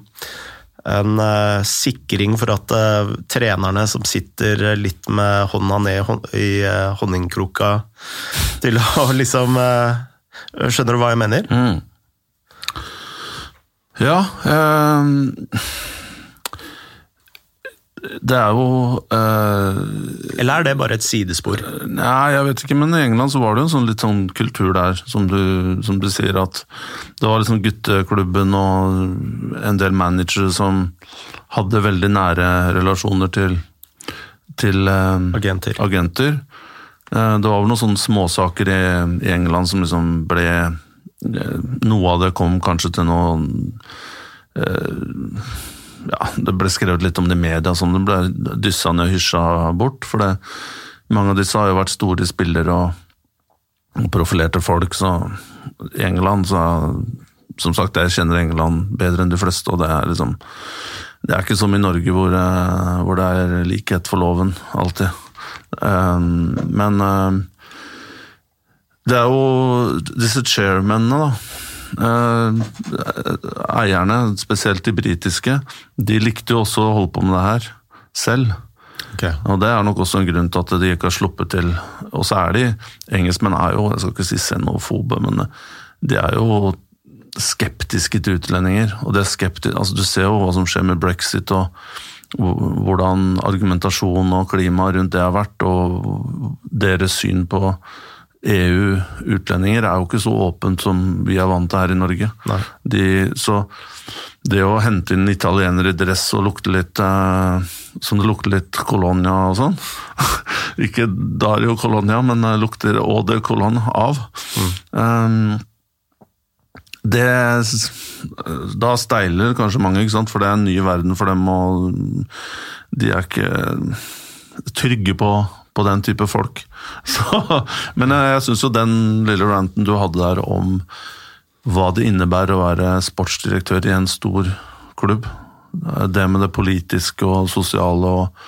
en uh, sikring for at uh, trenerne som sitter litt med hånda ned hånd, i uh, honningkroka til å liksom Skjønner du hva jeg mener? Mm. Ja. Det er jo uh, Eller er det bare et sidespor? Nei, jeg vet ikke, men i England så var det jo en sånn litt sånn kultur der, som du, som du sier, at det var liksom gutteklubben og en del managere som hadde veldig nære relasjoner til, til uh, agenter. agenter. Uh, det var vel noen sånne småsaker i, i England som liksom ble Noe av det kom kanskje til noe ja, Det ble skrevet litt om det i media, sånn det ble dyssa ned og hysja bort. For det, mange av disse har jo vært store spillere og, profilerte folk, så i England så Som sagt, jeg kjenner England bedre enn de fleste, og det er liksom Det er ikke som i Norge hvor, eh, hvor det er likhet for loven, alltid. Um, men um, det er jo disse chairmennene, da Eh, eierne, spesielt de britiske, de likte jo også å holde på med det her selv. Okay. Og Det er nok også en grunn til at de ikke har sluppet til. Og så er de Engelskmenn er jo jeg skal ikke si xenofobe, men de er jo skeptiske til utlendinger. og det er skeptisk, altså Du ser jo hva som skjer med brexit, og hvordan argumentasjon og klima rundt det har vært, og deres syn på EU-utlendinger er jo ikke så åpent som vi er vant til her i Norge. De, så det å hente inn italienere i dress og lukte litt eh, Som det lukter litt Colonia og sånn Ikke Dario Colonia, men lukter lukter Ode Colonia av. Mm. Um, det Da steiler kanskje mange, for det er en ny verden for dem, og de er ikke trygge på på den type folk. Så, men jeg, jeg syns jo den lille ranten du hadde der om hva det innebærer å være sportsdirektør i en stor klubb, det med det politiske og sosiale og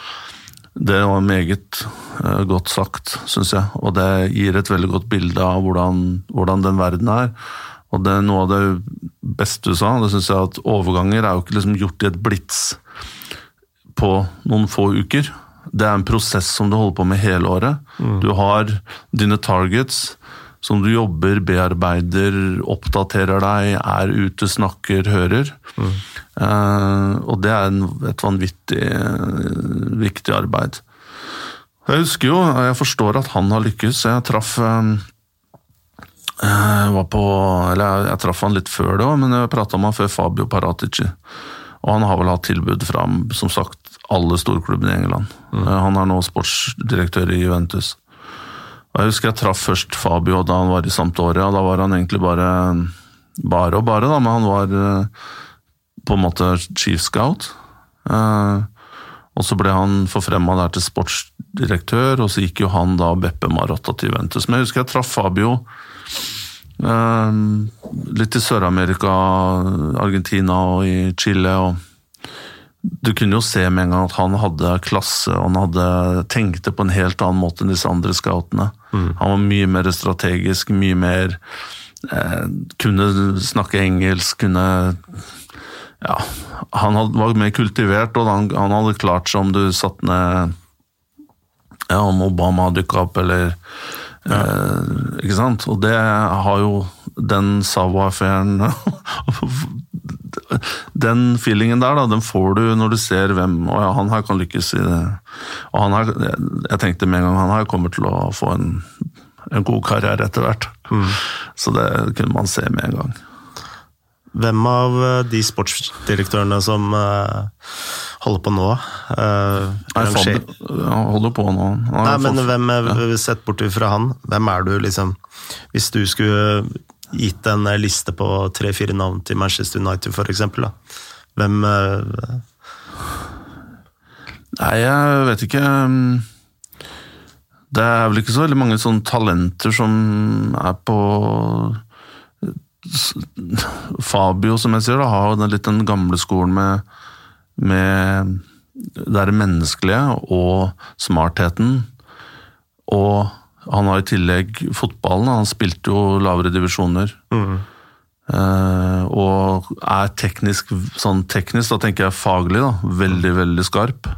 det var meget uh, godt sagt, syns jeg. Og det gir et veldig godt bilde av hvordan, hvordan den verden er. Og det er noe av det beste du sa, det syns jeg at overganger er jo ikke liksom gjort i et blits på noen få uker det er en prosess som du holder på med hele året. Mm. Du har dine targets som du jobber, bearbeider, oppdaterer deg, er ute, snakker, hører. Mm. Uh, og det er en, et vanvittig uh, viktig arbeid. Jeg husker jo, jeg forstår at han har lykkes. Jeg traff uh, var på, eller jeg, jeg traff han litt før det òg, men jeg prata med han før Fabio Paratici. Og han har vel hatt tilbud fra som sagt, alle storklubbene i England. Mm. Han er nå sportsdirektør i Juventus. Og Jeg husker jeg traff først Fabio da han var i Sampdoria. Da var han egentlig bare bare og bare, da, men han var eh, på en måte chief scout. Eh, og så ble han forfremma der til sportsdirektør, og så gikk jo han da Beppe Marotta til Juventus. Men jeg husker jeg traff Fabio eh, litt i Sør-Amerika, Argentina og i Chile. og du kunne jo se med en gang at han hadde klasse, og han hadde tenkte på en helt annen måte enn disse andre scoutene. Mm. Han var mye mer strategisk, mye mer eh, Kunne snakke engelsk, kunne Ja, han hadde, var mer kultivert, og han, han, hadde klart seg om du satt ned ja, om Obama dukka opp, eller ja. eh, Ikke sant? Og det har jo den Sawa-affæren den feelingen der, da, den får du når du ser hvem Å ja, han her kan lykkes i det. Og han her, jeg tenkte med en gang han her kommer til å få en, en god karriere etter hvert. Mm. Så det kunne man se med en gang. Hvem av eh, de sportsdirektørene som uh, holder på nå? Uh, Nei, holder på nå. Nei, men hvem, ja. Sett bort fra han, hvem er du, liksom? Hvis du skulle gitt en liste på tre-fire navn til Manchester United, f.eks. Hvem uh... Nei, jeg vet ikke. Det er vel ikke så veldig mange sånne talenter som er på Fabio, som jeg sier, da, har den litt den gamle skolen med, med det menneskelige og smartheten. Og han har i tillegg fotballen. Han spilte jo lavere divisjoner. Mm. Uh, og er teknisk, sånn teknisk, da tenker jeg faglig, da, veldig, veldig skarp.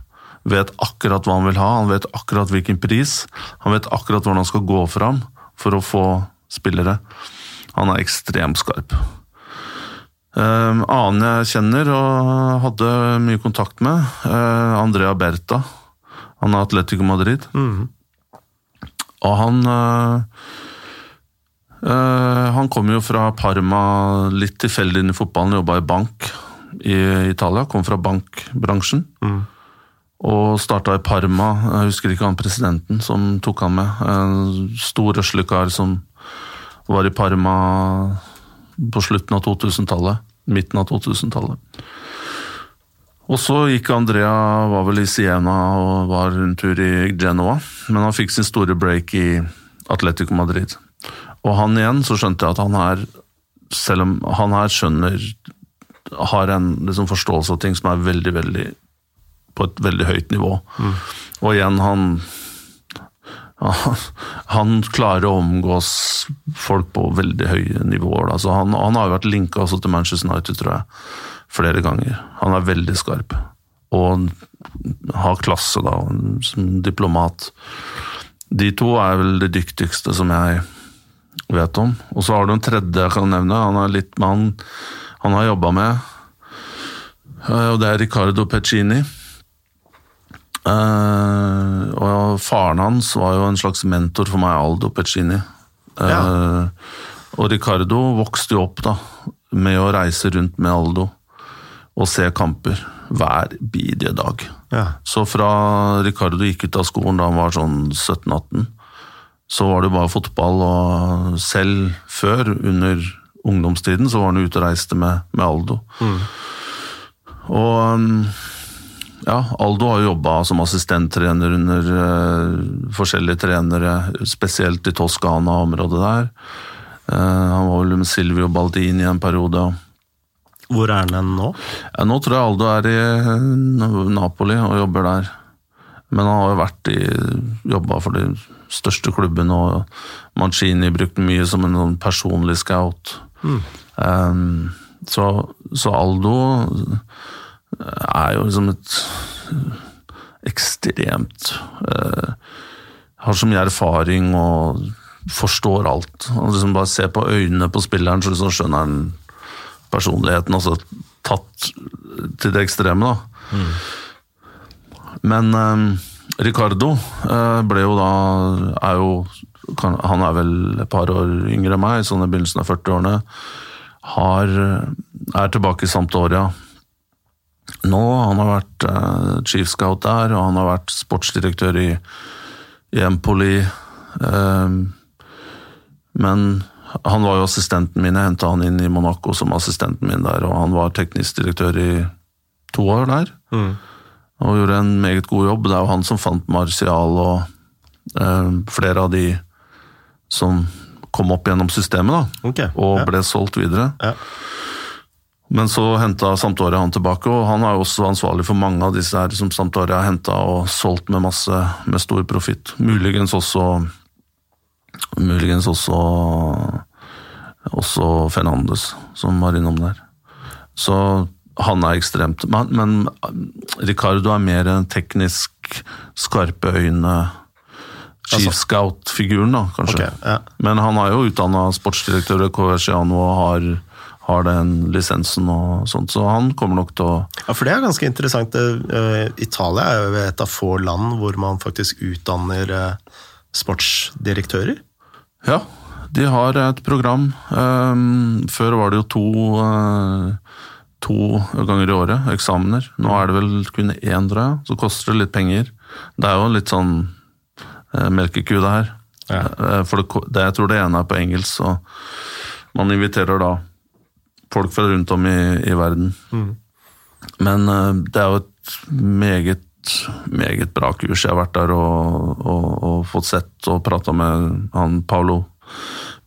Vet akkurat hva han vil ha, han vet akkurat hvilken pris. Han vet akkurat hvordan han skal gå fram for å få spillere. Han er ekstremt skarp. Uh, annen jeg kjenner og hadde mye kontakt med, uh, Andrea Berta. Han er Atletico Madrid. Mm. Og han øh, Han kom jo fra Parma litt tilfeldig inn i fotballen, jobba i bank i Italia. Kom fra bankbransjen. Mm. Og starta i Parma. Jeg husker ikke han presidenten som tok han med. En stor, røslekar som var i Parma på slutten av 2000-tallet. Midten av 2000-tallet. Og så gikk Andrea var vel i Siena og var en tur i Genoa. Men han fikk sin store break i Atletico Madrid. Og han igjen, så skjønte jeg at han her, selv om han her skjønner Har en liksom forståelse av ting som er veldig, veldig på et veldig høyt nivå. Mm. Og igjen, han han klarer å omgås folk på veldig høye nivåer. Altså han, han, har jo vært linka til Manchester United, tror jeg flere ganger. Han er veldig skarp. Og har klasse, da, som diplomat. De to er vel det dyktigste som jeg vet om. Og så har du en tredje jeg kan nevne. Han er litt mann han har jobba med, eh, og det er Ricardo Peccini. Uh, og faren hans var jo en slags mentor for meg, Aldo Peccini. Uh, ja. Og Ricardo vokste jo opp da, med å reise rundt med Aldo og se kamper hver bidige dag. Ja. Så fra Ricardo gikk ut av skolen da han var sånn 17-18, så var det bare fotball, og selv før, under ungdomstiden, så var han ute og reiste med, med Aldo. Mm. Og ja, Aldo har jobba som assistenttrener under uh, forskjellige trenere, spesielt i Toskana-området der. Uh, han var vel med Silvio Baldini en periode. Hvor er han nå? Nå tror jeg Aldo er i eh, Napoli og jobber der. Men han har jo vært i jobba for de største klubbene, og Mancini brukte mye som en sånn personlig scout. Mm. Um, så, så, Aldo er jo liksom et ekstremt uh, Har så mye erfaring og forstår alt. Han liksom bare ser på øynene på spilleren, så liksom skjønner han personligheten. Altså tatt til det ekstreme, da. Mm. Men um, Ricardo uh, ble jo da er jo kan, Han er vel et par år yngre enn meg, sånn i begynnelsen av 40-årene. Er tilbake i Sampdoria nå. Han har vært uh, chief scout der, og han har vært sportsdirektør i, i Empoli. Uh, men han var jo assistenten min, jeg henta han inn i Monaco som assistenten min der, og han var teknisk direktør i to år der. Mm. Og gjorde en meget god jobb. Det er jo han som fant Martial og eh, flere av de som kom opp gjennom systemet, da, okay. og ble solgt videre. Ja. Men så henta Sampdoria han tilbake, og han er jo også ansvarlig for mange av disse her som Sampdoria har henta og solgt med masse, med stor profitt. Muligens også Muligens også også Fernandes, som var innom der. Så han er ekstremt Men, men Ricardo er mer en teknisk skarpe øyne Chief altså. Scout-figuren, da, kanskje. Okay, ja. Men han er jo utdanna sportsdirektør i Coverciano og har har den lisensen og sånt, så han kommer nok til å Ja, for det er ganske interessant. Eh, Italia er jo et av få land hvor man faktisk utdanner eh, sportsdirektører. Ja, de har et program. Ehm, før var det jo to, eh, to ganger i året, eksamener. Nå er det vel kun én, tror jeg. Så koster det litt penger. Det er jo litt sånn melkeku, det her. Ja. For det, jeg tror det ene er på engelsk, så man inviterer da folk fra rundt om i, i verden. Mm. Men det er jo et meget, meget bra kurs. Jeg har vært der og, og, og fått sett og prata med han Paolo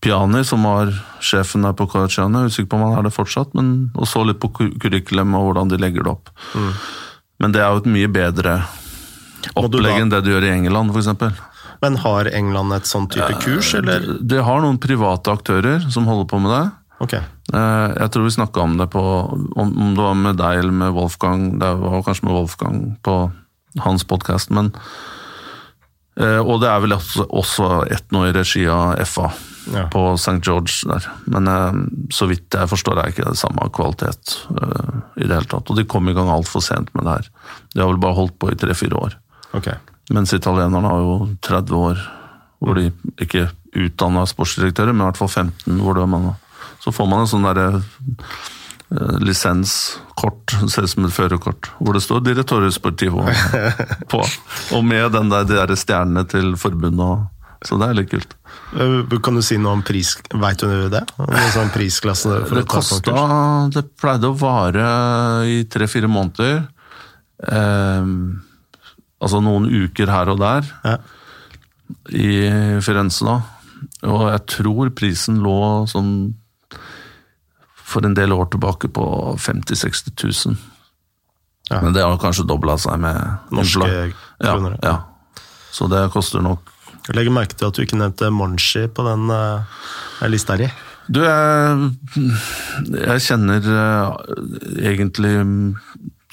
Piani, som var sjefen der på Carciano. Usikker på om han er det fortsatt, men og så litt på kurikulum og hvordan de legger det opp. Mm. Men det er jo et mye bedre opplegg enn det du gjør i England, f.eks. Men har England et sånn type kurs, eller? De, de har noen private aktører som holder på med det. Okay. Eh, jeg tror vi snakka om det på Om det var med deg eller med Wolfgang Det var kanskje med Wolfgang på hans podkast, men eh, Og det er vel også ett nå i regi av FA ja. på St. George der. Men eh, så vidt jeg forstår er ikke det samme kvalitet i det hele tatt. Og de kom i gang altfor sent med det her. De har vel bare holdt på i tre-fire år. Okay. Mens italienerne har jo 30 år hvor de ikke utdanna sportsdirektører, men i hvert fall 15 hvor det er man så får man en sånn derre lisenskort, ser ut som et førerkort, hvor det står 'Directore Sportivo' på. Og med den der, de der stjernene til forbundet. Så det er litt kult. Eh, kan du si noe om pris, veit du det? Sånn prisklasse det kosta Det pleide å vare i tre-fire måneder. Eh, altså noen uker her og der. Ja. I Firenze, da. Og jeg tror prisen lå sånn for en del år tilbake på 50 000-60 000. Ja. Men det har kanskje dobla seg med Norske kroner. Ja, ja. Så det koster nok Jeg legger merke til at du ikke nevnte Monchi på den uh, lista di. Du, jeg, jeg kjenner uh, egentlig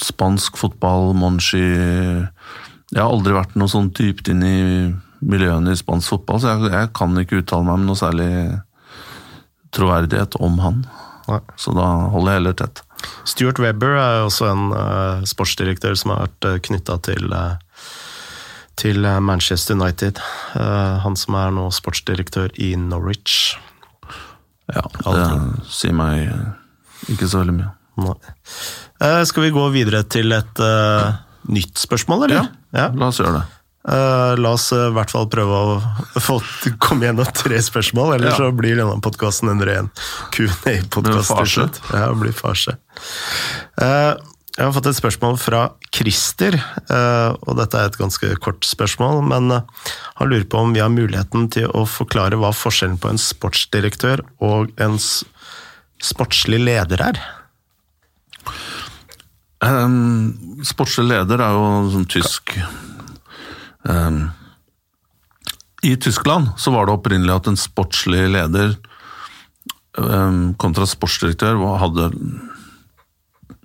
spansk fotball, Monchi Jeg har aldri vært noe sånn dypt inn i miljøene i spansk fotball, så jeg, jeg kan ikke uttale meg med noe særlig troverdighet om han. Nei. Så da holder jeg heller tett. Stuart Webber er også en uh, sportsdirektør som har vært uh, eh, knytta til, uh, til Manchester United. Uh, han som er nå sportsdirektør i Norwich. Ja, det sier meg ikke så veldig mye. skal vi gå videre til et nytt spørsmål, eller? Ja, ja, la oss gjøre det. Uh, la oss i uh, hvert fall prøve å få komme gjennom tre spørsmål, ellers ja. så blir denne podkasten en ren Q&A-podkast til. Ja, blir farse. Uh, jeg har fått et spørsmål fra Christer, og dette er et ganske kort spørsmål. Men han lurer på om vi har muligheten til å forklare hva forskjellen på en sportsdirektør og en sportslig leder er? Um, sportslig leder er jo sånn tysk Um, I Tyskland så var det opprinnelig at en sportslig leder um, kontra sportsdirektør hadde,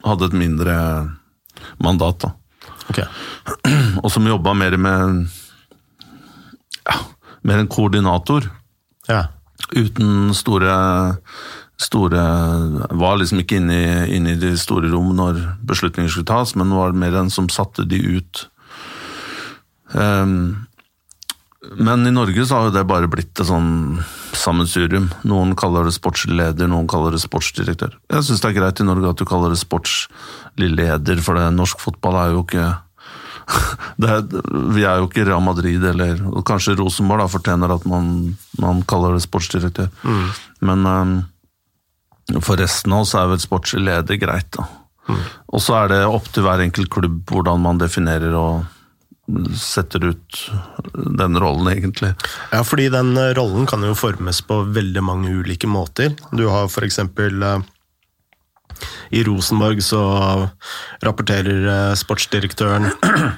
hadde et mindre mandat. da. Okay. Og som jobba mer med ja, mer en koordinator Ja. Uten store store Var liksom ikke inne i, inne i de store rom når beslutninger skulle tas, men var mer en som satte de ut. Um, men i Norge så har jo det bare blitt et sånn sammensurium. Noen kaller det sportsleder, noen kaller det sportsdirektør. Jeg syns det er greit i Norge at du kaller det sportsleder, for det, norsk fotball er jo ikke er, vi er jo ikke Real Madrid eller Kanskje Rosenborg da, fortjener at man, man kaller det sportsdirektør. Mm. Men um, for resten av oss er vel sportsleder greit, da. Mm. Og så er det opp til hver enkelt klubb hvordan man definerer og setter ut den rollen, egentlig. Ja, fordi den rollen kan jo formes på veldig mange ulike måter. Du har eksempel eh, i Rosenborg så rapporterer eh, sportsdirektøren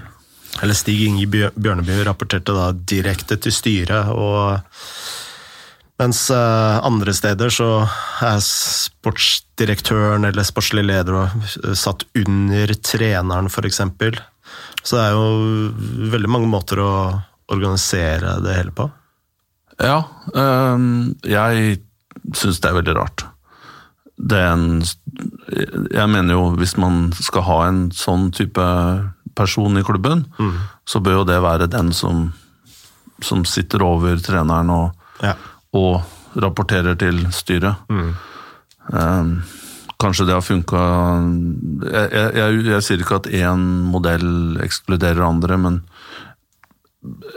eller Stig Inge Bjørneby rapporterte da direkte til styret. og mens andre steder så er sportsdirektøren eller sportslig leder satt under treneren, f.eks. Så det er jo veldig mange måter å organisere det hele på. Ja, øh, jeg syns det er veldig rart. Det er en Jeg mener jo hvis man skal ha en sånn type person i klubben, mm. så bør jo det være den som, som sitter over treneren og ja og rapporterer til styret. Mm. Um, kanskje det har funka jeg, jeg, jeg, jeg, sier ikke at én modell ekskluderer andre, men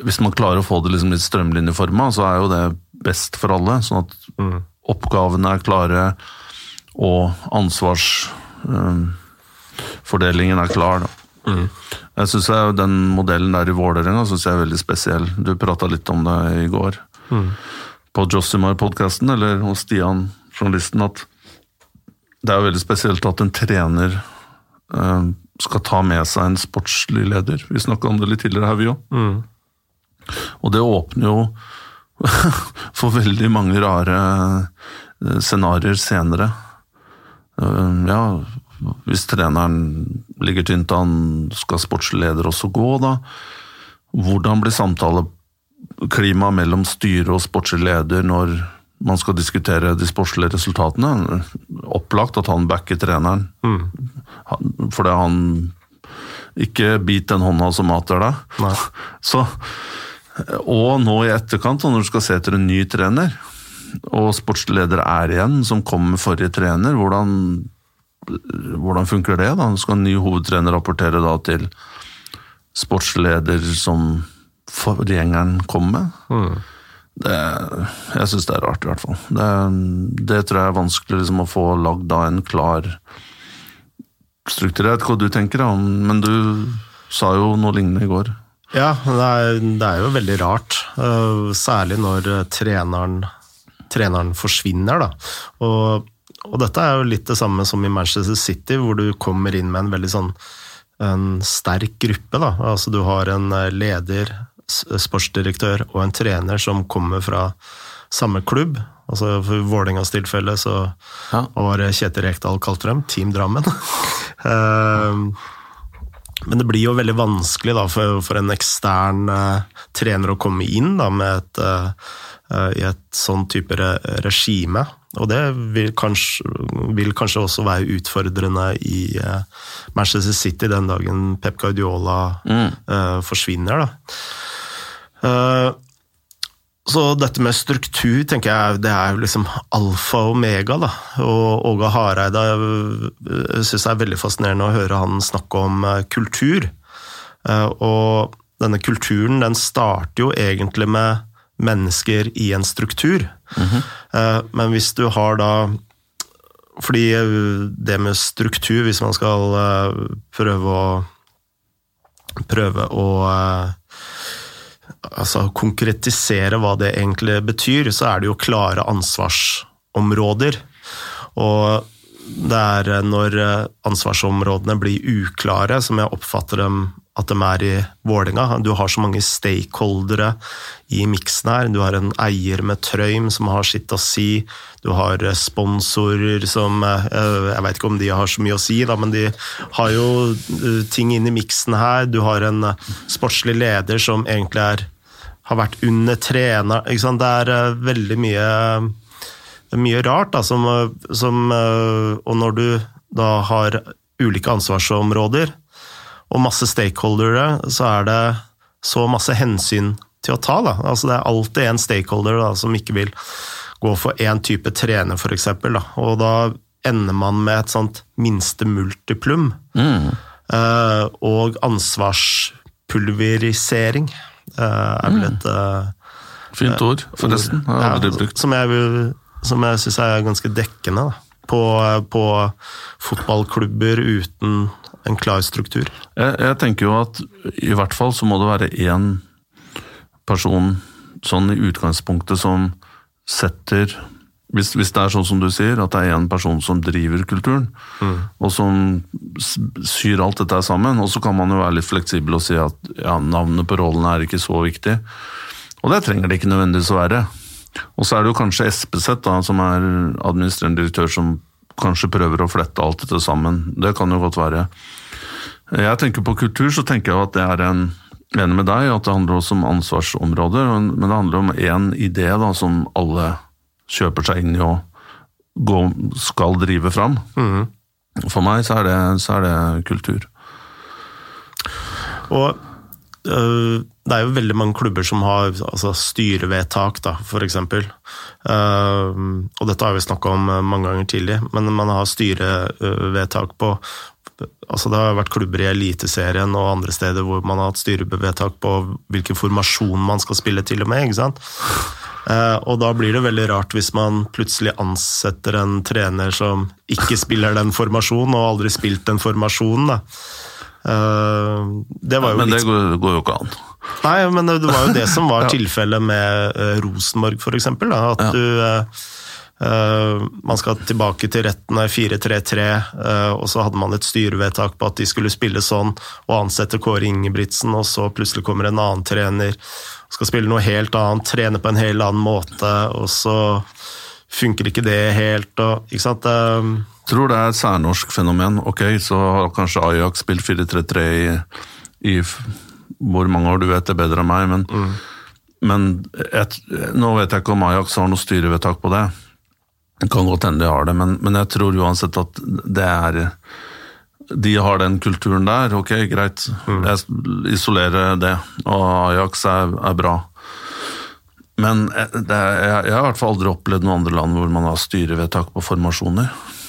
hvis man klarer å få det liksom litt strømlinjeforma, så er jo det best for alle. Sånn at mm. oppgavene er klare, og ansvarsfordelingen um, er klar. Mm. Jeg synes Den modellen der i Vålerenga er veldig spesiell. Du prata litt om det i går. Mm på Jossimar-podkasten, eller hos Stian, journalisten, at det er jo veldig spesielt at en trener uh, skal ta med seg en sportslig leder. Vi snakka om det litt tidligere her, vi òg. Mm. Og det åpner jo for veldig mange rare uh, scenarioer senere. Uh, ja, hvis treneren ligger tynt an, skal sportslig leder også gå, da? Hvordan blir samtale klima mellom styre og sportslig leder når man skal diskutere de sportslige resultatene. Opplagt at han backer treneren. Mm. Fordi han ikke bit den hånda som mater deg. Så, og nå i etterkant, når du skal se etter en ny trener, og sportsleder er igjen, som kom med forrige trener, hvordan, hvordan funker det? da? Skal en ny hovedtrener rapportere da til sportsleder som forgjengeren kom med. Mm. Det, jeg syns det er rart, i hvert fall. Det, det tror jeg er vanskelig liksom, å få lagd av en klar struktur. Jeg vet hva du tenker da, men du sa jo noe lignende i går. Ja, det er, det er jo veldig rart. Uh, særlig når treneren, treneren forsvinner, da. Og, og, dette er jo litt det samme som i Manchester City, hvor du kommer inn med en veldig sånn en sterk gruppe. da. Altså Du har en eh, leder sportsdirektør og en trener som kommer fra samme klubb. Altså For Vålerengas tilfelle så ja. var Kjetil Rekdal kalt frem, Team Drammen. Ehm, men det blir jo veldig vanskelig da, for, for en ekstern uh, trener å komme inn da, med et, uh, i et sånn type re regime. Og det vil kanskje, vil kanskje, også være utfordrende i uh, Manchester City den dagen Pep Guardiola mm. forsvinner. da. Eh, så dette med struktur tenker jeg det er liksom alfa og omega. da. Og Åge Hareide jeg syns det er veldig fascinerende å høre han snakke om eh, kultur. Eh, og denne kulturen den starter jo egentlig med mennesker i en struktur. Mm -hmm. Men hvis du har da Fordi det med struktur, hvis man skal prøve å Prøve å altså, konkretisere hva det egentlig betyr, så er det jo klare ansvarsområder. Og det er når ansvarsområdene blir uklare, som jeg oppfatter dem at de er i Vålinga. Du har så mange stakeholdere i miksen her. Du har en eier med Trøym som har sitt å si. Du har sponsorer som eh, Jeg vet ikke om de har så mye å si, da, men de har jo eh, ting inn i miksen her. Du har en sportslig leder som egentlig er har vært under treneren Det er uh, veldig mye, mye rart, da, som, som uh, Og når du da har ulike ansvarsområder og masse stakeholdere, så er det så masse hensyn til å ta. Da. Altså, det er alltid en stakeholder da, som ikke vil gå for én type trener, f.eks. Og da ender man med et sånt minste multiplum. Mm. Og ansvarspulverisering er vel et uh, Fint ord, forresten. Ja, som jeg, som jeg syns er ganske dekkende da, på, på, fotballklubber uten en klar struktur. Jeg, jeg, tenker jo at i hvert fall så må det være én person sånn i utgangspunktet som setter hvis, hvis, det er sånn som du sier, at det er én person som driver kulturen, mm. og som syr alt dette sammen, og så kan man jo være litt fleksibel og si at ja, navnet på rollen er ikke så viktig. Og det trenger det ikke nødvendigvis å være. Og så er det jo kanskje Espeseth, da, som er administrerende direktør, som kanskje prøver å flette alt dette sammen. Det kan jo godt være. Jeg tenker på kultur, så tenker jeg at det er en Enig med deg at det handler også om ansvarsområder, men det handler om én idé da, som alle kjøper seg inn i og går, skal drive fram. Mm. For meg så er, det, så er det, kultur. Og øh, det er jo veldig mange klubber som har altså, styrevedtak, da, f.eks. Uh, og dette har vi snakka om mange ganger tidlig, men man har styrevedtak på altså Det har vært klubber i Eliteserien og andre steder hvor man har hatt styrevedtak på hvilken formasjon man skal spille, til og med. ikke sant? Eh, og da blir det veldig rart hvis man plutselig ansetter en trener som ikke spiller den formasjonen, og aldri spilt den formasjonen. da. Eh, det var jo men det går, går, jo ikke an. Nei, men det var jo det som var tilfellet med eh, Rosenborg, f.eks. At ja. du man skal tilbake til retten av 4-3-3, uh, og så hadde man et styrevedtak på at de skulle spille sånn, og ansette Kåre Ingebrigtsen, og så plutselig kommer en annen trener skal spille noe helt annet, trene på en helt annen måte, og så funker ikke det helt. Og, ikke sant? Jeg tror det er et særnorsk fenomen. Ok, så har kanskje Ajax spilt 4-3-3 i, i, hvor mange år, du vet det bedre enn meg, men, mm. men et, nå vet jeg ikke om Ajax har noe styrevedtak på det. Det kan godt hende de har det, men, men jeg tror uansett at det er de har den kulturen der, ok, greit. Mm. Jeg isolerer det, og Ajax er, er bra. Men er, jeg, jeg, har i hvert fall aldri opplevd noen andre land hvor man har styrevedtak på formasjoner.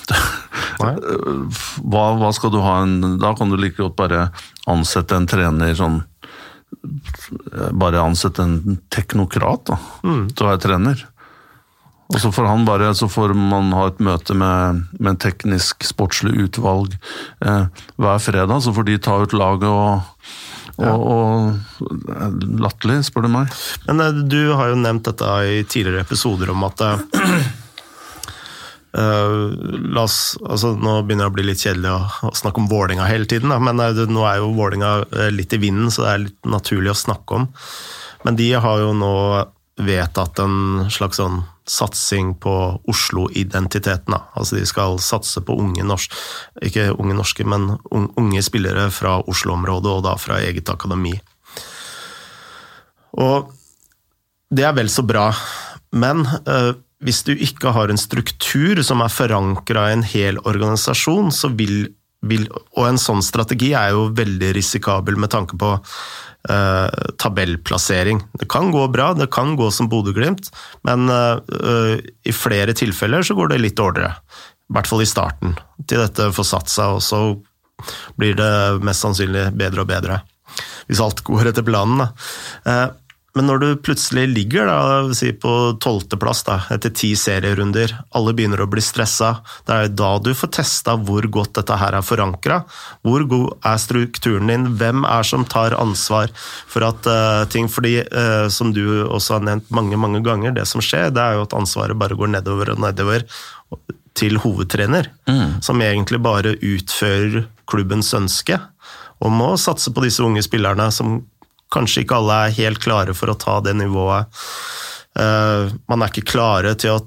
hva, hva, skal du ha en Da kan du like godt bare ansette en trener sånn Bare ansette en teknokrat da, mm. til å være trener. Og så får han bare, så får man ha et møte med, med en teknisk sportslig utvalg eh, hver fredag. Så får de ta ut laget og, og, ja. og Latterlig, spør du meg. Men eh, du har jo nevnt dette i tidligere episoder om at uh, la oss, altså Nå begynner det å bli litt kjedelig å, å snakke om Vålinga hele tiden, da, men uh, nå er jo Vålinga litt i vinden, så det er litt naturlig å snakke om. Men de har jo nå vedtatt en slags sånn satsing på Oslo-identiteten. Altså de skal satse på unge norske, ikke unge norske, men unge spillere fra Oslo-området, og da fra eget akademi. Og det er vel så bra, men øh, hvis du ikke har en struktur som er forankra i en hel organisasjon, så vil, vil Og en sånn strategi er jo veldig risikabel med tanke på uh, tabellplassering. Det kan gå bra, det kan gå som Bodø-Glimt, men eh, i flere tilfeller så går det litt dårligere. I hvert fall i starten, til dette får satt seg, og så blir det mest sannsynlig bedre og bedre. Hvis alt går etter planen. Da. Uh, men når du plutselig ligger da, si på tolvteplass etter ti serierunder, alle begynner å bli stressa, det er da du får testa hvor godt dette her er forankra. Hvor god er strukturen din? Hvem er som tar ansvar for at uh, ting Fordi, uh, som du også har nevnt mange, mange ganger, det som skjer, det er jo at ansvaret bare går nedover og nedover til hovedtrener, mm. som egentlig bare utfører klubbens ønske om å satse på disse unge spillerne som Kanskje ikke alle er helt klare for å ta det nivået. Eh, man er ikke klare til å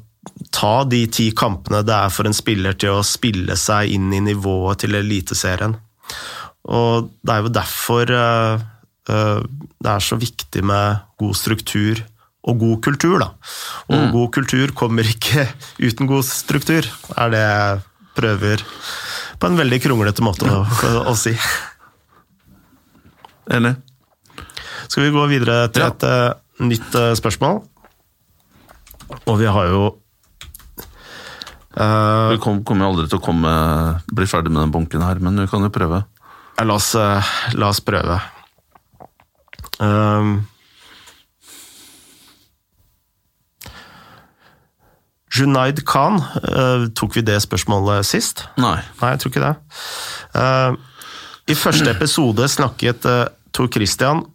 ta de ti kampene det er for en spiller til å spille seg inn i nivået til Eliteserien. Og det er jo derfor eh, eh, det er så viktig med god struktur og god kultur, da. Og mm. god kultur kommer ikke uten god struktur, er det jeg prøver på en veldig kronglete måte å, å, si. Enig. Skal vi gå videre til et uh, nytt uh, spørsmål? Og vi har jo uh, Vi kommer aldri til å komme, bli ferdig med den bunken her, men vi kan jo prøve. La oss, la oss prøve. Um, Junaid Khan, uh, tok vi det spørsmålet sist? Nei. Nei, jeg tror ikke det. Uh, I første episode snakket uh, Tor Christian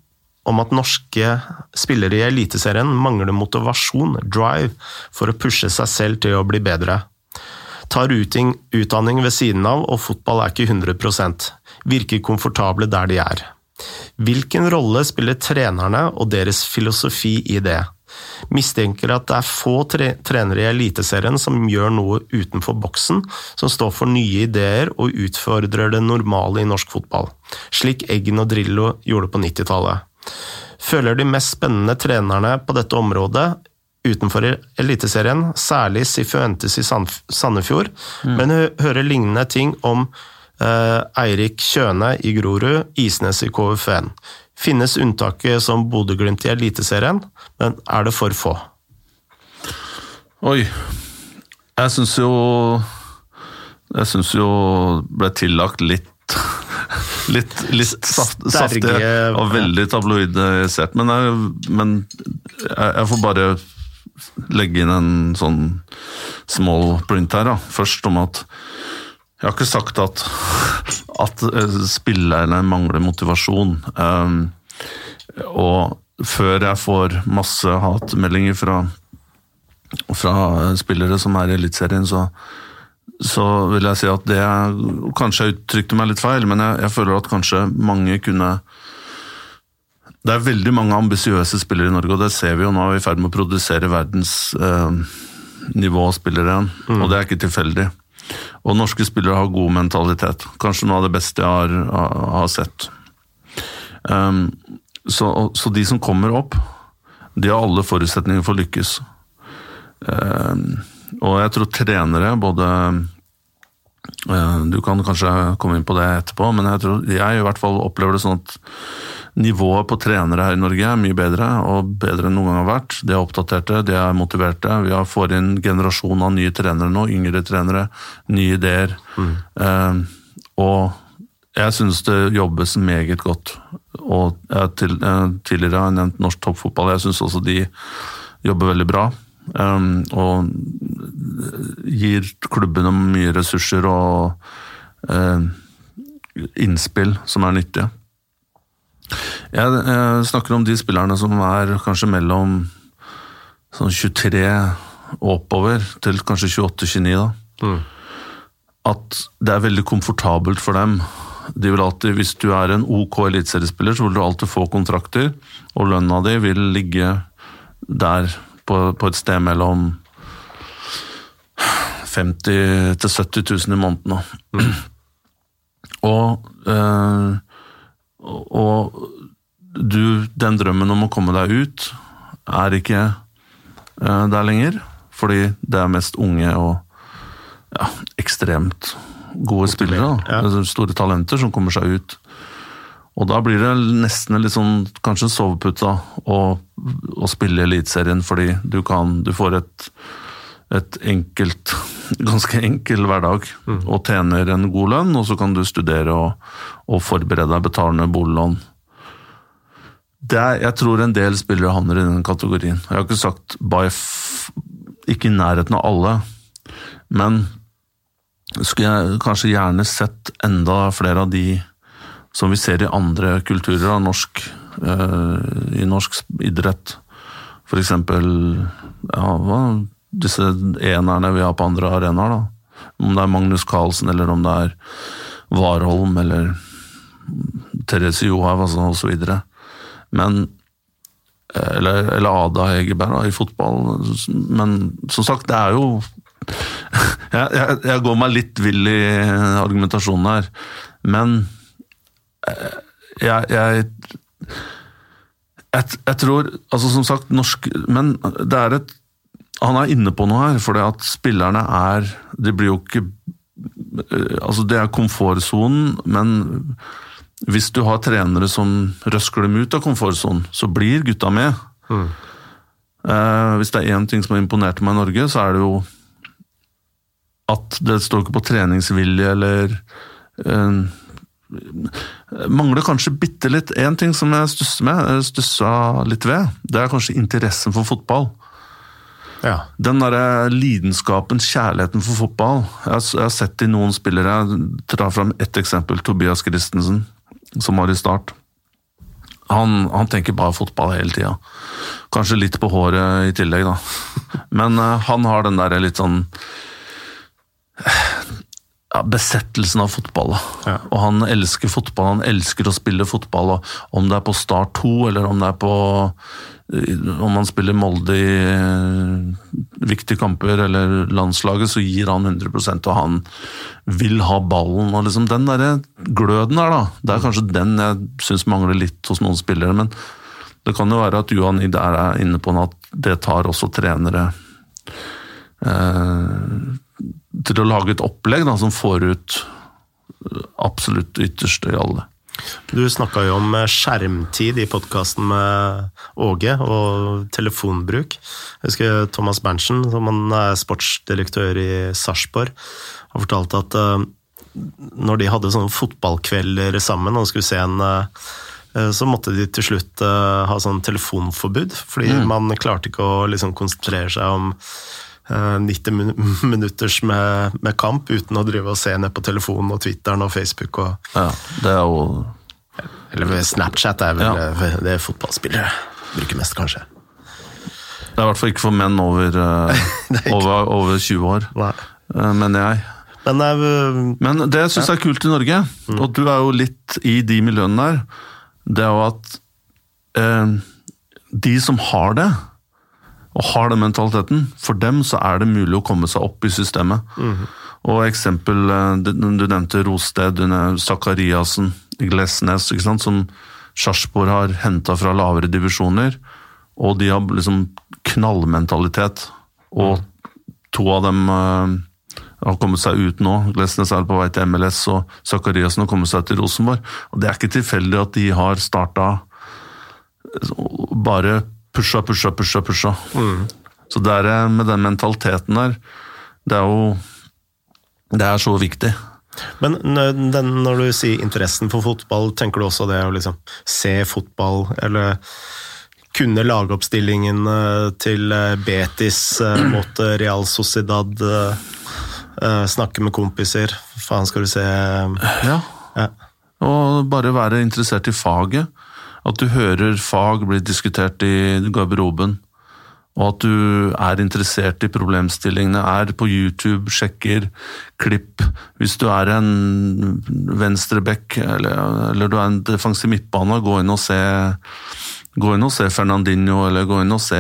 om at norske spillere i Eliteserien mangler motivasjon, drive, for å pushe seg selv til å bli bedre. Tar utdanning ved siden av, og fotball er ikke 100% Virker komfortable der de er. Hvilken rolle spiller trenerne og deres filosofi i det? Mistenker at det er få tre trenere i Eliteserien som gjør noe utenfor boksen, som står for nye ideer og utfordrer det normale i norsk fotball, slik Eggen og Drillo gjorde på 90-tallet. Føler de mest spennende trenerne på dette området utenfor Eliteserien, særlig Sifuentes i Sandefjord, mm. men hører lignende ting om eh, Eirik Kjøne i Grorud, Isnes i KFN. Finnes unntaket som Bodø-Glimt i Eliteserien, men er det for få? Oi. Jeg syns jo Jeg syns jo ble tillagt litt Litt, litt saft, saftig og veldig tabloidisert. Men, jeg, men jeg, jeg, får bare legge inn en sånn small print her, da. Først om at jeg har ikke sagt at, at eh, spillerne mangler motivasjon. Um, og før jeg får masse hatmeldinger fra, fra spillere som er i Eliteserien, så, så vil jeg si at det Kanskje jeg uttrykte meg litt feil, men jeg, jeg føler at kanskje mange kunne det er veldig mange ambisiøse spillere i Norge, og det ser vi jo nå. Vi er i ferd med å produsere verdens eh, spillere igjen, mm. og det er ikke tilfeldig. Og norske spillere har god mentalitet. Kanskje noe av det beste jeg har, har sett. Um, så, så, de som kommer opp, de har alle forutsetninger for å lykkes. Um, og jeg tror trenere, både uh, Du kan kanskje komme inn på det etterpå, men jeg tror jeg i hvert fall opplever det sånn at Nivået på trenere her i Norge er mye bedre, og bedre enn noen gang har vært. De er oppdaterte, de er motiverte. Vi har får inn generasjon av nye trenere nå, yngre trenere, nye ideer. Mm. Eh, og jeg synes det jobbes meget godt. Og jeg til, eh, tidligere har jeg nevnt norsk toppfotball. Jeg synes også de jobber veldig bra. Um, og gir klubbene mye ressurser og uh, innspill som er nyttige. Jeg, jeg, snakker om de spillerne som er kanskje mellom sånn 23 og oppover, til kanskje 28-29. da. Mm. At det er veldig komfortabelt for dem. De vil alltid, Hvis du er en OK eliteseriespiller, så vil du alltid få kontrakter, og lønna di vil ligge der på, på et sted mellom 50 til 70 000 i måneden. Mm. og øh, og du, den drømmen om å komme deg ut er ikke uh, der lenger. Fordi det er mest unge og ja, ekstremt gode spillere. Ja. Store talenter som kommer seg ut. Og da blir det nesten litt sånn kanskje en sovepute å, å spille Eliteserien, fordi du kan Du får et, et enkelt Ganske enkel hverdag mm. og tjener en god lønn, og så kan du studere og, og forberede deg, betale ned boliglån. Er, jeg tror en del spillere havner i den kategorien. Jeg har ikke sagt by ikke i nærheten av alle, men skulle jeg kanskje gjerne sett enda flere av de som vi ser i andre kulturer av norsk, uh, i norsk idrett. For eksempel ja, disse enerne vi har på andre arenaer. da. Om det er Magnus Carlsen, eller om det er Warholm, eller Therese Johaug altså, osv. Men eh, eller, eller Ada Hegerberg da, i fotball. Men som sagt, det er jo jeg, jeg, jeg, går meg litt vill i argumentasjonen her, men eh, jeg, jeg Jeg, jeg tror, altså som sagt, norsk Men det er et Han er inne på noe her, for det at spillerne er De blir jo ikke Altså, det er komfortsonen, men hvis du har trenere som røsker dem ut av komfortsonen, så blir gutta med. Mm. Eh, hvis det er én ting som har imponert meg i Norge, så er det jo at det står ikke på treningsvilje eller eh, Mangler kanskje bitte litt én ting som jeg stusser med, stussa litt ved. Det er kanskje interessen for fotball. Ja. Den derre lidenskapen, kjærligheten for fotball. Jeg har, jeg har sett i noen spillere Jeg tar fram ett eksempel. Tobias Christensen, som var i Start. Han, han tenker bare fotball hele tida. Kanskje litt på håret i tillegg, da. Men uh, han har den derre litt sånn ja, besettelsen av fotball. Ja. Og han elsker fotball, han elsker å spille fotball. og Om det er på Start 2, eller om det er på om han spiller Molde i eh, viktige kamper eller landslaget, så gir han 100% og han vil ha ballen. og liksom Den der gløden der, da, det er kanskje den jeg syns mangler litt hos noen spillere. Men det kan jo være at Johan Id er inne på at det tar også trenere eh, til å lage et opplegg da, som får ut absolutt ytterste i alle. Du snakka jo om skjermtid i podkasten med Åge, og telefonbruk. Jeg husker Thomas Berntsen, som er sportsdirektør i Sarpsborg, har fortalt at uh, når de hadde sånne fotballkvelder sammen og skulle se en så måtte de til slutt ha sånn telefonforbud, fordi mm. man klarte ikke å liksom, konsentrere seg om 90 eh, minutters med, med, kamp uten å drive og se ned på telefonen og Twitteren og Facebook. Og, ja, det er jo Eller Snapchat er vel ja. det fotballspillere bruker mest, kanskje. Det er i hvert fall ikke for menn over, eh, over, over 20 år, Nei. Eh, mener jeg. Men, uh, Men det jeg syns ja. er kult i Norge, mm. og du er jo litt i de miljøene der, det er jo at eh, de som har det og har den mentaliteten, for dem så er det mulig å komme seg opp i systemet. Mm. Og eksempel, eh, Du nevnte Rosted, Sakariassen, Glesnes, som Sarpsborg har henta fra lavere divisjoner. Og de har liksom knallmentalitet. Og to av dem uh, har kommet seg ut nå. Glesnes er på vei til MLS, og Sakariassen har kommet seg til Rosenborg. Og Det er ikke tilfeldig at de har starta bare pusha, pusha, pusha, pusha. Mm. Så det er eh, med den mentaliteten der, det er jo Det er så viktig. Men den, når du sier interessen for fotball, tenker du også det å liksom se fotball, eller kunne lagoppstillingen eh, til eh, Betis mot Real Sociedad? Snakke med kompiser? Faen, skal du se Ja. ja. Og bare være interessert i faget. At du hører fag bli diskutert i garderoben, og at du er interessert i problemstillingene, er på YouTube, sjekker klipp. Hvis du er en venstreback eller, eller du er en defensiv midtbane, gå inn og se Gå inn og se Fernandinho, eller gå inn og se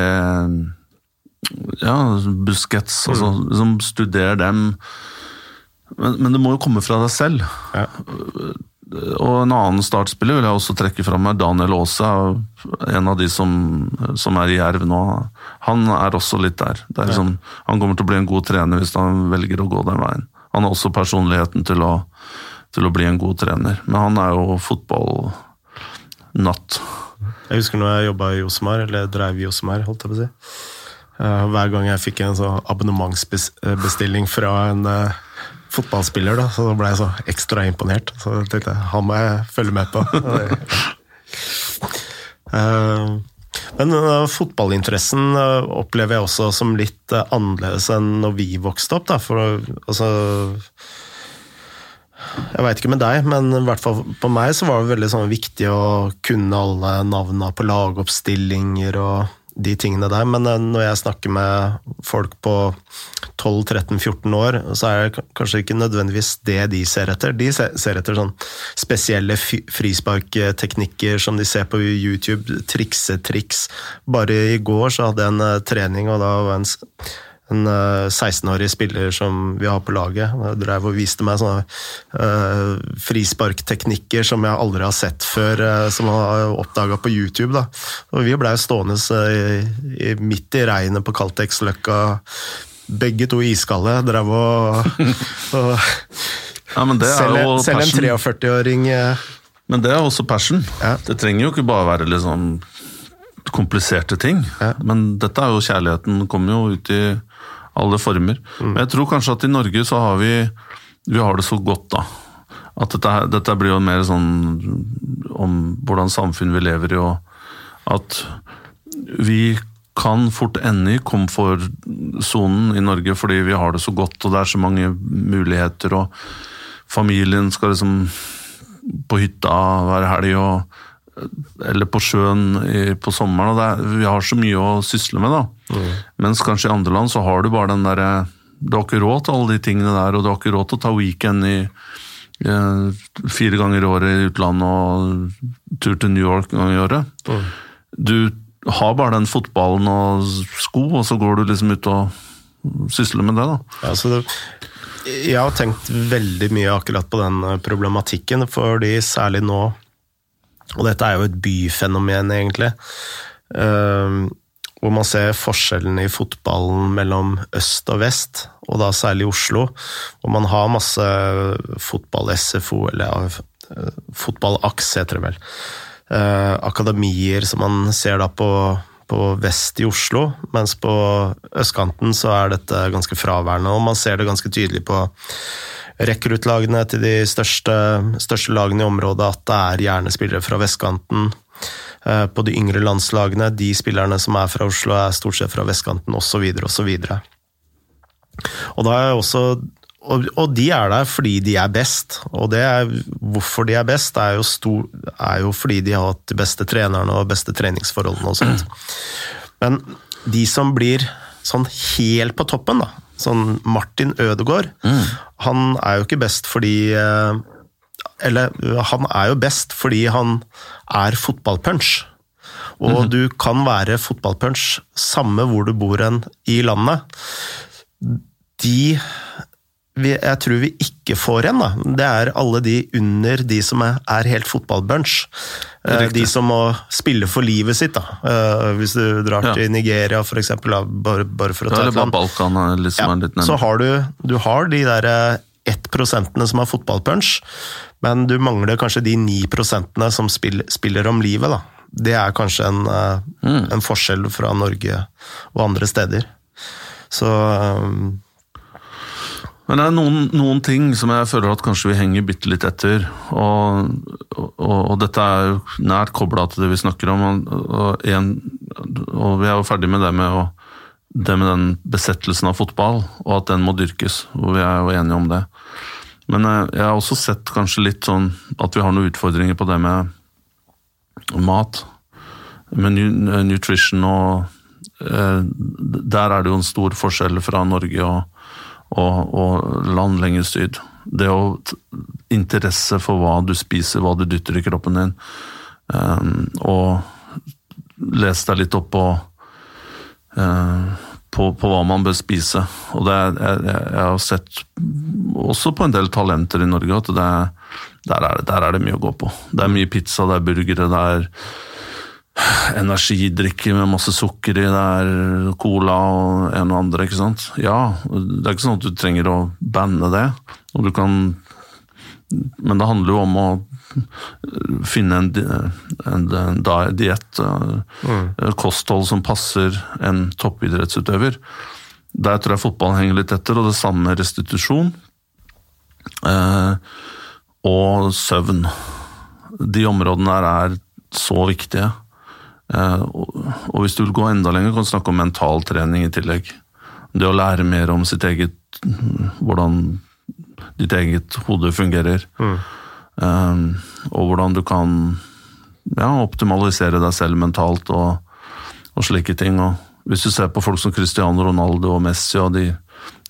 ja, Busquets. Altså, mm. liksom, studer dem. Men, men, det må jo komme fra deg selv. Ja. Og en annen startspiller vil jeg også trekke fram er Daniel Aase, en av de som, som, er i Jerv nå. Han er også litt der. Liksom, han kommer til å bli en god trener hvis han velger å gå den veien. Han har også personligheten til å, til å bli en god trener, men han er jo fotballnatt. Jeg husker når jeg jobba i Josmar, eller drev i Josmar, holdt jeg på å si. Eh, hver gang jeg fikk en sånn abonnementsbestilling fra en uh, fotballspiller, da, så ble jeg så ekstra imponert. Så jeg tenkte han må jeg følge med på. uh, men uh, fotballinteressen uh, opplever jeg også som litt annerledes enn når vi vokste opp. Da. For altså Jeg veit ikke med deg, men i hvert fall på meg så var det veldig sånn viktig å kunne alle navna på lagoppstillinger og de tingene der. Men eh, når jeg snakker med folk på 12-13-14 år, så er det kanskje ikke nødvendigvis det de ser etter. De ser etter sånn spesielle frisparkteknikker som de ser på YouTube, triksetriks. Bare i går så hadde jeg en eh, trening, og da var en en 16-årig spiller som vi har på laget. Jeg drev og viste meg sånne uh, frisparkteknikker som jeg aldri har sett før, uh, som han har oppdaga på YouTube. Da. Og vi blei stående uh, midt i regnet på Caltex-løkka, begge to iskalde. Drev og, og ja, selv, selv en 43-åring Men det er også passion. Ja. Det trenger jo ikke bare være liksom kompliserte ting. Ja. Men dette er jo kjærligheten, kommer jo ut i alle former. Mm. Men jeg tror kanskje at i Norge så har vi vi har det så godt, da. At dette, dette blir jo mer sånn om hvordan samfunn vi lever i, og at vi kan fort ende i komfortsonen i Norge fordi vi har det så godt og det er så mange muligheter, og familien skal liksom på hytta hver helg og eller på sjøen på sommeren. er, Vi har så mye å sysle med. da. Mm. Mens kanskje i andre land så har du bare den derre Du har ikke råd til alle de tingene der, og du har ikke råd til å ta weekend i eh, fire ganger i året i utlandet og tur til New York en gang i året. Mm. Du har bare den fotballen og sko, og så går du liksom ut og sysler med det. da. Ja, så det jeg har tenkt veldig mye akkurat på den problematikken, fordi særlig nå og dette er jo et byfenomen, egentlig. Uh, hvor man ser forskjellene i fotballen mellom øst og vest, og da særlig Oslo. Hvor man har masse fotball-SFO, eller fotball-AKS heter det vel. Uh, akademier som man ser da på, på vest i Oslo, mens på østkanten så er dette ganske fraværende. Og man ser det ganske tydelig på rekruttlagene til de største, største, lagene i området at det er gjerne spillere fra vestkanten. Eh, på de yngre landslagene, de spillerne som er fra Oslo, er stort sett fra vestkanten osv. osv. Og, da er og, og de er der fordi de er best. Og er, hvorfor de er best, er jo, stor, er jo fordi de har hatt de beste trenerne og beste treningsforholdene og sånt. Men de som blir sånn helt på toppen, da, Sånn Martin Ødegaard, mm. han er jo ikke best fordi eh, Eller han er jo best fordi han er fotballpunch. Og mm. du kan være fotballpunch samme hvor du bor hen i landet. De jeg tror vi ikke får igjen, da, det er alle de under de som er helt fotballbunch. Eh, de som må spille for livet sitt, da. Eh, hvis du drar ja. til Nigeria, for eksempel, bare, bare for å ta et land. Balkan, liksom ja, så har du, du har de der eh, ett prosentene som er fotballpunch, men du mangler kanskje de ni prosentene som spiller, spiller, om livet, da. Det er kanskje en, mm. en forskjell fra Norge og andre steder. Så men det er noen, noen, ting som jeg føler at kanskje vi henger bitte litt etter. Og, og, og, dette er jo nært kobla til det vi snakker om. Og, en, og, vi er jo ferdig med det med, det med den besettelsen av fotball, og at den må dyrkes. Og vi er jo enige om det. Men jeg, jeg har også sett kanskje litt sånn at vi har noen utfordringer på det med mat. Med nutrition og eh, Der er det jo en stor forskjell fra Norge og og, og land lenger syd. Det å interesse for hva du spiser, hva du dytter i kroppen din, um, og les deg litt opp på, uh, på, på hva man bør spise. Og det, jeg, jeg, har sett også på en del talenter i Norge at det, der, er, der er det mye å gå på. Det er mye pizza, det er burgere, det er energidrikker med masse sukker i, det er cola og en og andre, ikke sant. Ja, det er ikke sånn at du trenger å banne det, og du kan Men det handler jo om å finne en, en, en diett, mm. kosthold som passer en toppidrettsutøver. Der tror jeg fotballen henger litt etter, og det samme med restitusjon. Eh, og søvn. De områdene der er så viktige. Eh, og hvis du vil gå enda lenger, kan du snakke om mentaltrening i tillegg. Det å lære mer om sitt eget Hvordan ditt eget hode fungerer. Mm. Um, og hvordan du kan ja, optimalisere deg selv mentalt og, og, slike ting. Og hvis du ser på folk som Cristiano Ronaldo og Messi og de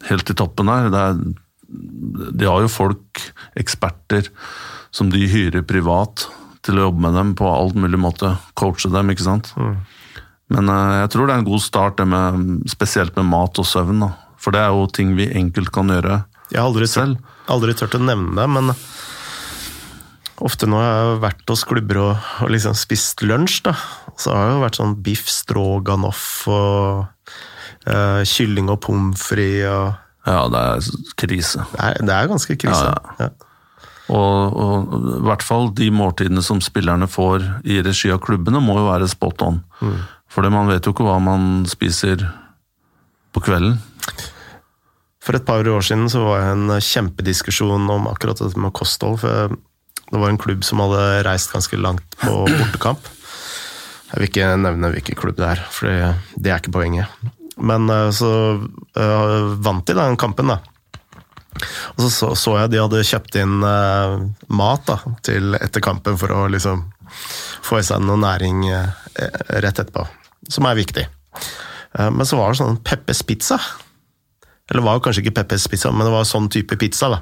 helt i toppen der, er, de har jo folk, eksperter, som de hyrer privat til å jobbe med dem på alt mulig måte. Coache dem, ikke sant. Mm. Men uh, jeg tror det er en god start, det med, spesielt med mat og søvn. Da. For det er jo ting vi enkelt kan gjøre jeg har aldri selv. Tørt, aldri tørt å nevne det, men ofte når jeg har vært hos klubber og, og liksom spist lunsj, da, så har det jo vært sånn biff stroganoff og uh, kylling og pommes frites og Ja, det er krise. Det er, det er ganske krise. Ja, ja. Og, og, i hvert fall de måltidene som spillerne får i regi av klubbene, må jo være spot on. Mm. For man vet jo ikke hva man spiser på kvelden. For et par år siden så var det en kjempediskusjon om akkurat dette med kosthold. for Det var en klubb som hadde reist ganske langt på bortekamp. Jeg vil ikke nevne hvilken klubb det er, for det er ikke poenget. Men eh, så uh, vant de den kampen, da. Og så, så, så jeg de hadde kjøpt inn uh, mat da, til etter kampen for å liksom få i seg noe næring uh, rett etterpå, som er viktig. men så var det sånn Peppes pizza. Eller var kanskje ikke Peppes pizza, men det var sånn type pizza. da.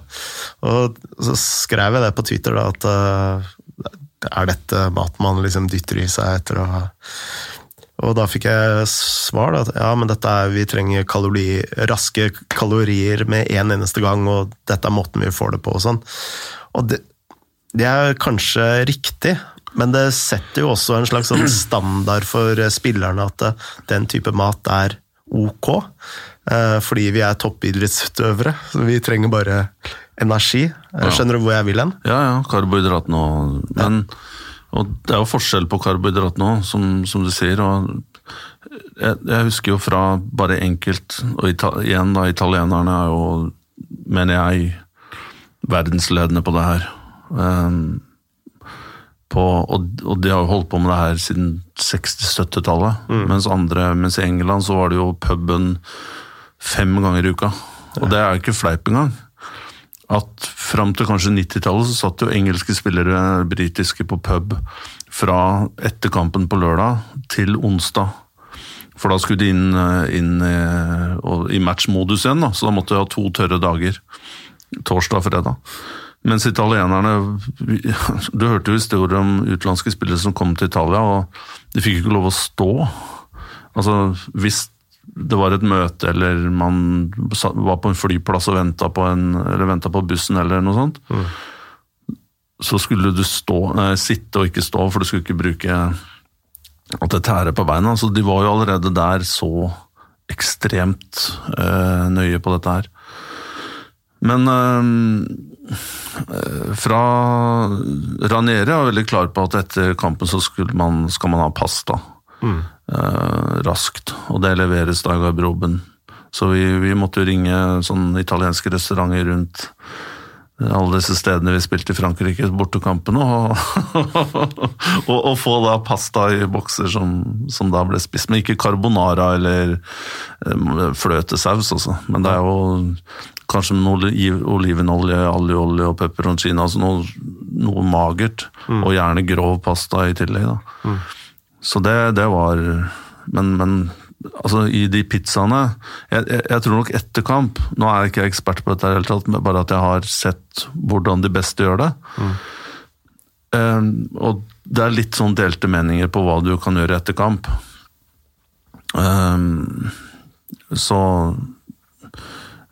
Og så skrev jeg det på Twitter, da, at uh, er dette mat man liksom dytter i seg etter å ha og da fikk jeg svar da, at ja, men dette er, vi trenger kalori, raske kalorier med en eneste gang, og dette er måten vi får det på og sånn. Og det, det er kanskje riktig, men det setter jo også en slags sånn standard for spillerne at den type mat er ok. Eh, fordi vi er toppidrettsutøvere. Så vi trenger bare energi. Eh, skjønner du hvor jeg vil hen? Ja, ja. Karbohydratene og Men og det er jo forskjell på karbohydrat nå, som, som, du sier. og jeg, jeg, husker jo fra bare enkelt Og igjen, da, italienerne er jo, mener jeg, verdensledende på det her. Um, på, og, og, de har jo holdt på med det her siden 60-70-tallet. Mm. Mens, mens i England så var det jo puben fem ganger i uka. Og det er jo ikke fleip engang. At fram til kanskje 90-tallet så satt jo engelske spillere, britiske, på pub fra etter kampen på lørdag til onsdag. For da skulle de inn, inn i, i matchmodus igjen, da. så da måtte de ha to tørre dager. Torsdag og fredag. Mens italienerne Du hørte jo historier om utenlandske spillere som kom til Italia, og de fikk ikke lov å stå. Altså, Hvis det var et møte, eller man var på en flyplass og venta på, på, bussen, eller noe sånt, mm. så skulle du stå, nei, sitte og ikke stå, for du skulle ikke bruke at det tærer på beina. Så de var jo allerede der så ekstremt øh, nøye på dette her. Men øh, fra Ranieri er veldig klar på at etter kampen så man, skal man ha pasta. Mm eh, raskt, og det leveres da i garderoben. Så vi, vi, måtte jo ringe sånne italienske restauranter rundt alle disse stedene vi spilte i Frankrike, bortekampene, og, og, og, få da pasta i bokser som, som, da ble spist. Men ikke carbonara eller um, fløtesaus, altså. Men det er jo kanskje noe olivenolje, algeolje og pepperoncino, altså noe, noe magert. Mm. Og gjerne grov pasta i tillegg, da. Mm. Så det, det var Men, men altså, i de pizzaene jeg, jeg, jeg, tror nok etter kamp Nå er jeg ikke ekspert på dette, helt tatt, bare at jeg har sett hvordan de beste gjør det. Mm. Um, og det er litt sånn delte meninger på hva du kan gjøre etter kamp. Um, så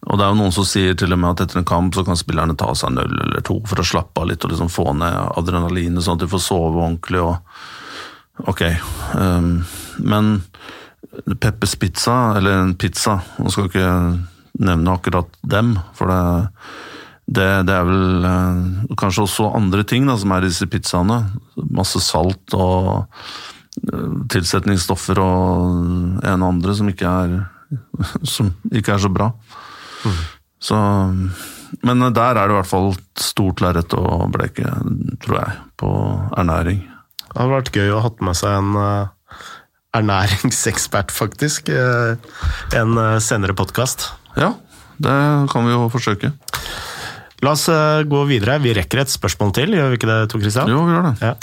og det er jo noen som sier til og med at etter en kamp så kan spillerne ta seg en øl eller to for å slappe av litt og liksom få ned adrenalinet, sånn at de får sove ordentlig. og Ok, um, men Peppers Pizza, eller en pizza Nå skal ikke nevne akkurat dem, for det, det, det er vel uh, kanskje også andre ting da, som er i disse pizzaene. Masse salt og uh, tilsetningsstoffer og en og andre som ikke er, som ikke er så bra. Mm. Så, men der er det i hvert fall stort lerret å bleke, tror jeg, på ernæring. Det hadde vært gøy å ha med seg en uh, ernæringsekspert, faktisk. Uh, en uh, senere podkast. Ja, det kan vi jo forsøke. La oss gå videre. Vi rekker et spørsmål til, gjør vi ikke det, Tor Christian? Jo, vi gjør det. Ja.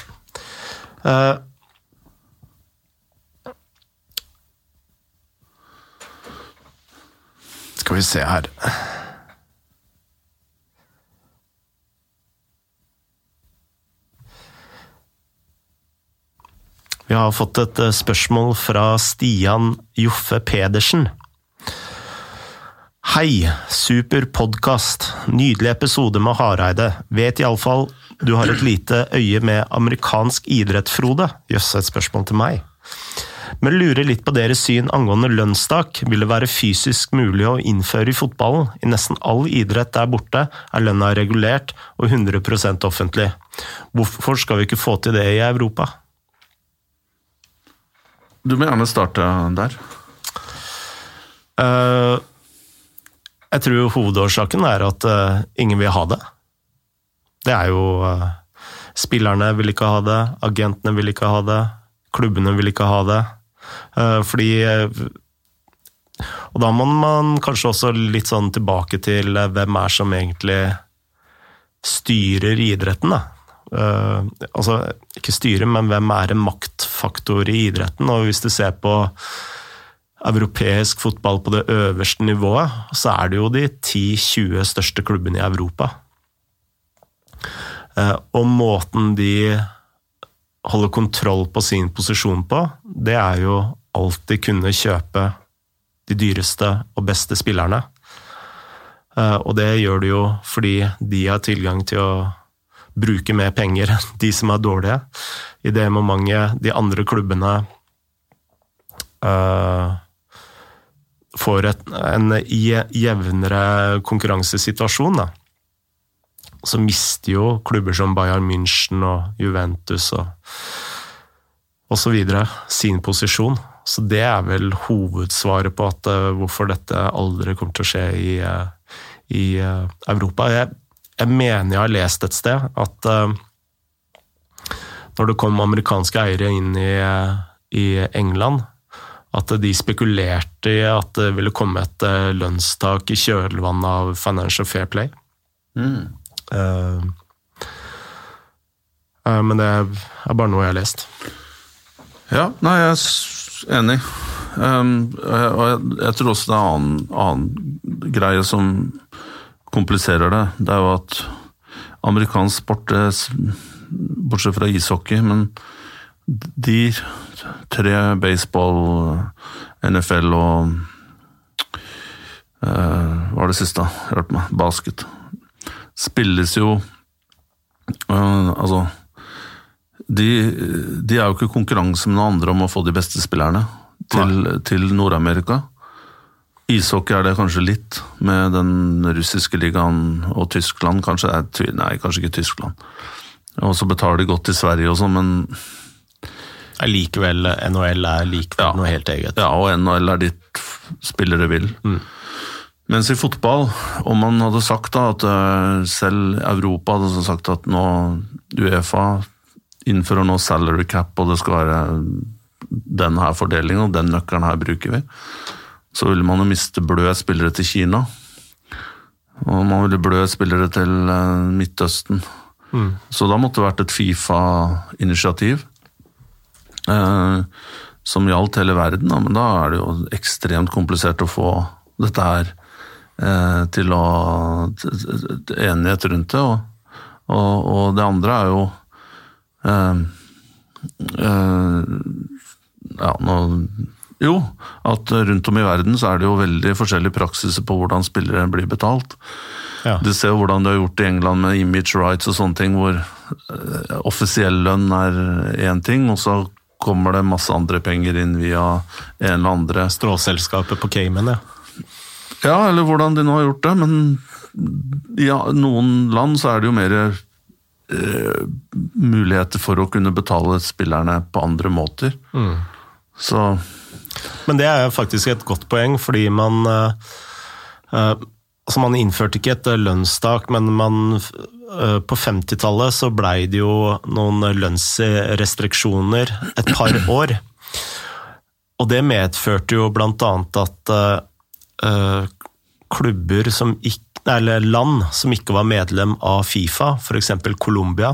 skal vi se her Vi har fått et eh, spørsmål fra Stian Joffe Pedersen. Hei, super podkast. Nydelig episode med Hareide. Vet iallfall du har et lite øye med amerikansk idrett, Frode? Jøss, et spørsmål til meg. Men lurer litt på deres syn angående lønnstak. Vil det være fysisk mulig å innføre i fotballen? I nesten all idrett der borte er lønna regulert og 100% offentlig. Hvorfor skal vi ikke få til det i Europa? Du må gjerne starte der. Uh, jeg tror hovedårsaken er at uh, ingen vil ha det. Det er jo uh, Spillerne vil ikke ha det, agentene vil ikke ha det, klubbene vil ikke ha det. Fordi Og da må man kanskje også litt sånn tilbake til hvem er som egentlig styrer idretten, da. Altså, ikke styre, men hvem er en maktfaktor i idretten? Og hvis du ser på europeisk fotball på det øverste nivået, så er det jo de 10-20 største klubbene i Europa. Uh, og måten de holder kontroll på sin posisjon på, det er jo alltid kunne kjøpe de dyreste og beste spillerne. Uh, og det gjør de jo fordi de har tilgang til å bruke mer penger enn de som er dårlige. I det momentet de andre klubbene uh, får et, en jevnere konkurransesituasjon, da, så mister jo klubber som Bayern München og Juventus og osv. sin posisjon. Så det er vel hovedsvaret på at, uh, hvorfor dette aldri kommer til å skje i, uh, i Europa. Jeg, jeg, mener jeg har lest et sted at når det kom amerikanske eiere inn i, i England, at de spekulerte i at det ville komme et lønnstak i kjølvannet av Financial Fair Play. Mm. Uh, uh, men det er bare noe jeg har lest. Ja, nei, jeg er enig. Um, og jeg, jeg, tror også det er en annen, annen greie som kompliserer det. Det er jo at amerikansk sport, bortsett fra ishockey, men de tre baseball, NFL og uh, Hva var det siste? Hørte meg. Basket spilles jo uh, Altså de, de, er jo ikke konkurranse med noen andre om å få de beste spillerne til, til Nord-Amerika. Ishockey er det kanskje litt, med den russiske ligaen og Tyskland. Kanskje, nei, kanskje ikke Tyskland. Og så betaler de godt i Sverige og sånn, men Likevel, NHL er likevel ja, noe helt eget. Ja, og NHL er ditt spillere vil. Mm. Mens i fotball, om man hadde sagt da at eh, selv Europa hadde sagt at nå Uefa innfører nå salary cap, og det skal være den her fordelingen, og den nøkkelen her bruker vi, så ville man jo miste bløde spillere til Kina. Og man ville blø spillere til eh, Midtøsten. Mm. Så da måtte det vært et Fifa-initiativ. Eh, som gjaldt hele verden, da, men da er det jo ekstremt komplisert å få dette her Eh, til å enighet rundt det. Og, og, og det andre er jo eh, eh, ja, nå, jo, at rundt om i verden så er det jo veldig forskjellige praksiser på hvordan spillere blir betalt. Ja. Du ser jo hvordan de har gjort det i England med image rights og sånne ting, hvor eh, offisiell lønn er én ting, og så kommer det masse andre penger inn via en eller andre Stråselskapet på Cayman, ja. Ja, eller hvordan de nå har gjort det. Men i ja, noen land så er det jo mer eh, muligheter for å kunne betale spillerne på andre måter. Mm. Så Men det er faktisk et godt poeng, fordi man eh, eh Altså, man innførte ikke et lønnstak, men man eh, på 50-tallet så blei det jo noen lønnsrestriksjoner et par år. Og det medførte jo annet at eh, uh, klubber som ikke, eller land som ikke var medlem av Fifa, f.eks. Colombia,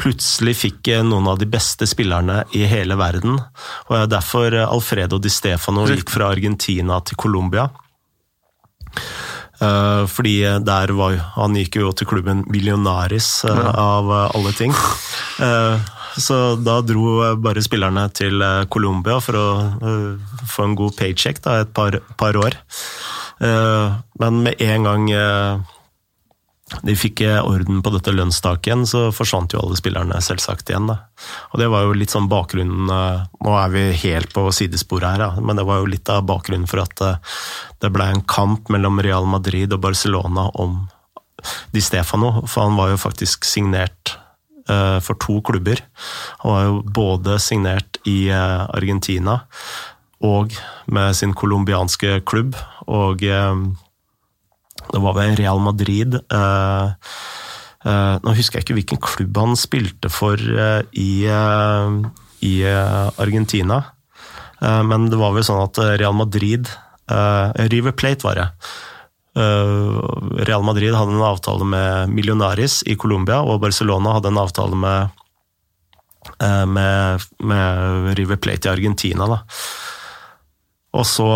plutselig fikk noen av de beste spillerne i hele verden. og Derfor Alfredo Di Stefano gikk fra Argentina til Colombia. Uh, fordi der var Han gikk jo til klubben Millionaris, av alle ting. Så da dro bare spillerne til eh, Colombia for å få en god paycheck da, et par, par år. Men med en gang de fikk orden på dette lønnstaket igjen, så forsvant jo alle spillerne selvsagt igjen. Da. Og det var jo litt sånn bakgrunnen Nå er vi helt på sidesporet her, da, men det var jo litt av bakgrunnen for at det ble en kamp mellom Real Madrid og Barcelona om Di Stefano, for han var jo faktisk signert for to klubber. Han var jo både signert i Argentina og med sin colombianske klubb, og det var vel Real Madrid Nå husker jeg ikke hvilken klubb han spilte for i, i Argentina, men det var vel sånn at Real Madrid River Plate var det Eh, Real Madrid hadde en avtale med Millionaris i Colombia, og Barcelona hadde en avtale med, eh, med, med River Plate i Argentina. Da. Og så